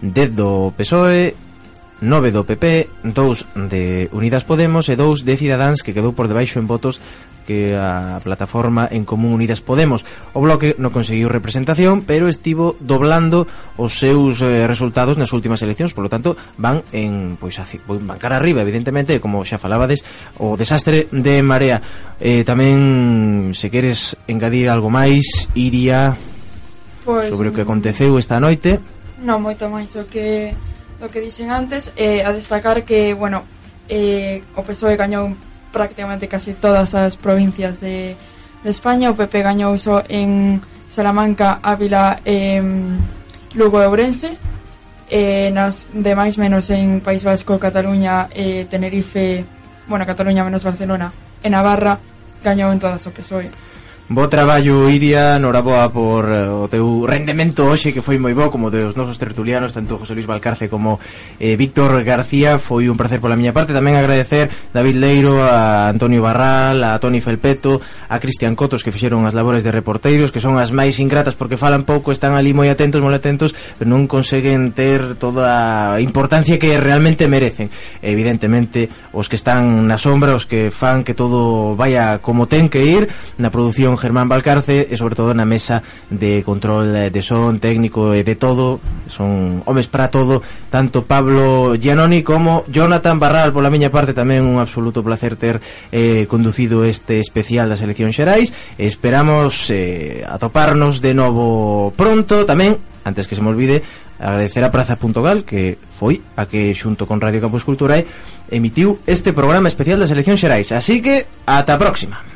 10 do PSOE, 9 do PP, 2 de Unidas Podemos e 2 de Cidadáns que quedou por debaixo en votos que a plataforma en Común Unidas Podemos. O bloque non conseguiu representación, pero estivo doblando os seus eh, resultados nas últimas eleccións, por lo tanto, van en pois a, pois, van cara arriba, evidentemente, como xa falabades, o desastre de Marea. Eh, tamén se queres engadir algo máis, Iria, pois, sobre o que aconteceu esta noite. Non moito máis o que do que dixen antes, eh, a destacar que, bueno, eh, o PSOE gañou prácticamente casi todas as provincias de, de España, o PP gañou só en Salamanca, Ávila e eh, Lugo e Ourense, eh, nas demais menos en País Vasco, Cataluña, eh, Tenerife, bueno, Cataluña menos Barcelona e Navarra, gañou en todas o PSOE. Bo traballo, Iria, noraboa por uh, o teu rendemento hoxe que foi moi bo como dos nosos tertulianos, tanto José Luis Valcarce como eh, Víctor García. Foi un placer pola miña parte, tamén agradecer David Leiro, a Antonio Barral a Toni Felpeto, a Cristian Cotos que fixeron as labores de reporteiros que son as máis ingratas porque falan pouco, están ali moi atentos, moi atentos, pero non conseguen ter toda a importancia que realmente merecen, evidentemente os que están na sombra, os que fan que todo vaya como ten que ir na produción dirección Germán Valcarce e sobre todo na mesa de control eh, de son técnico e de todo. Son homes para todo tanto Pablo Giannoni como Jonathan Barral. Pola miña parte tamén un absoluto placer ter eh, conducido este especial da selección Xerais. Esperamos eh, atoparnos de novo pronto. Tamén antes que se me olvide agradecer a Praza.gal que foi a que xunto con Radio Campus Culturae emitiu este programa especial da Selección Xerais. Así que ata a próxima.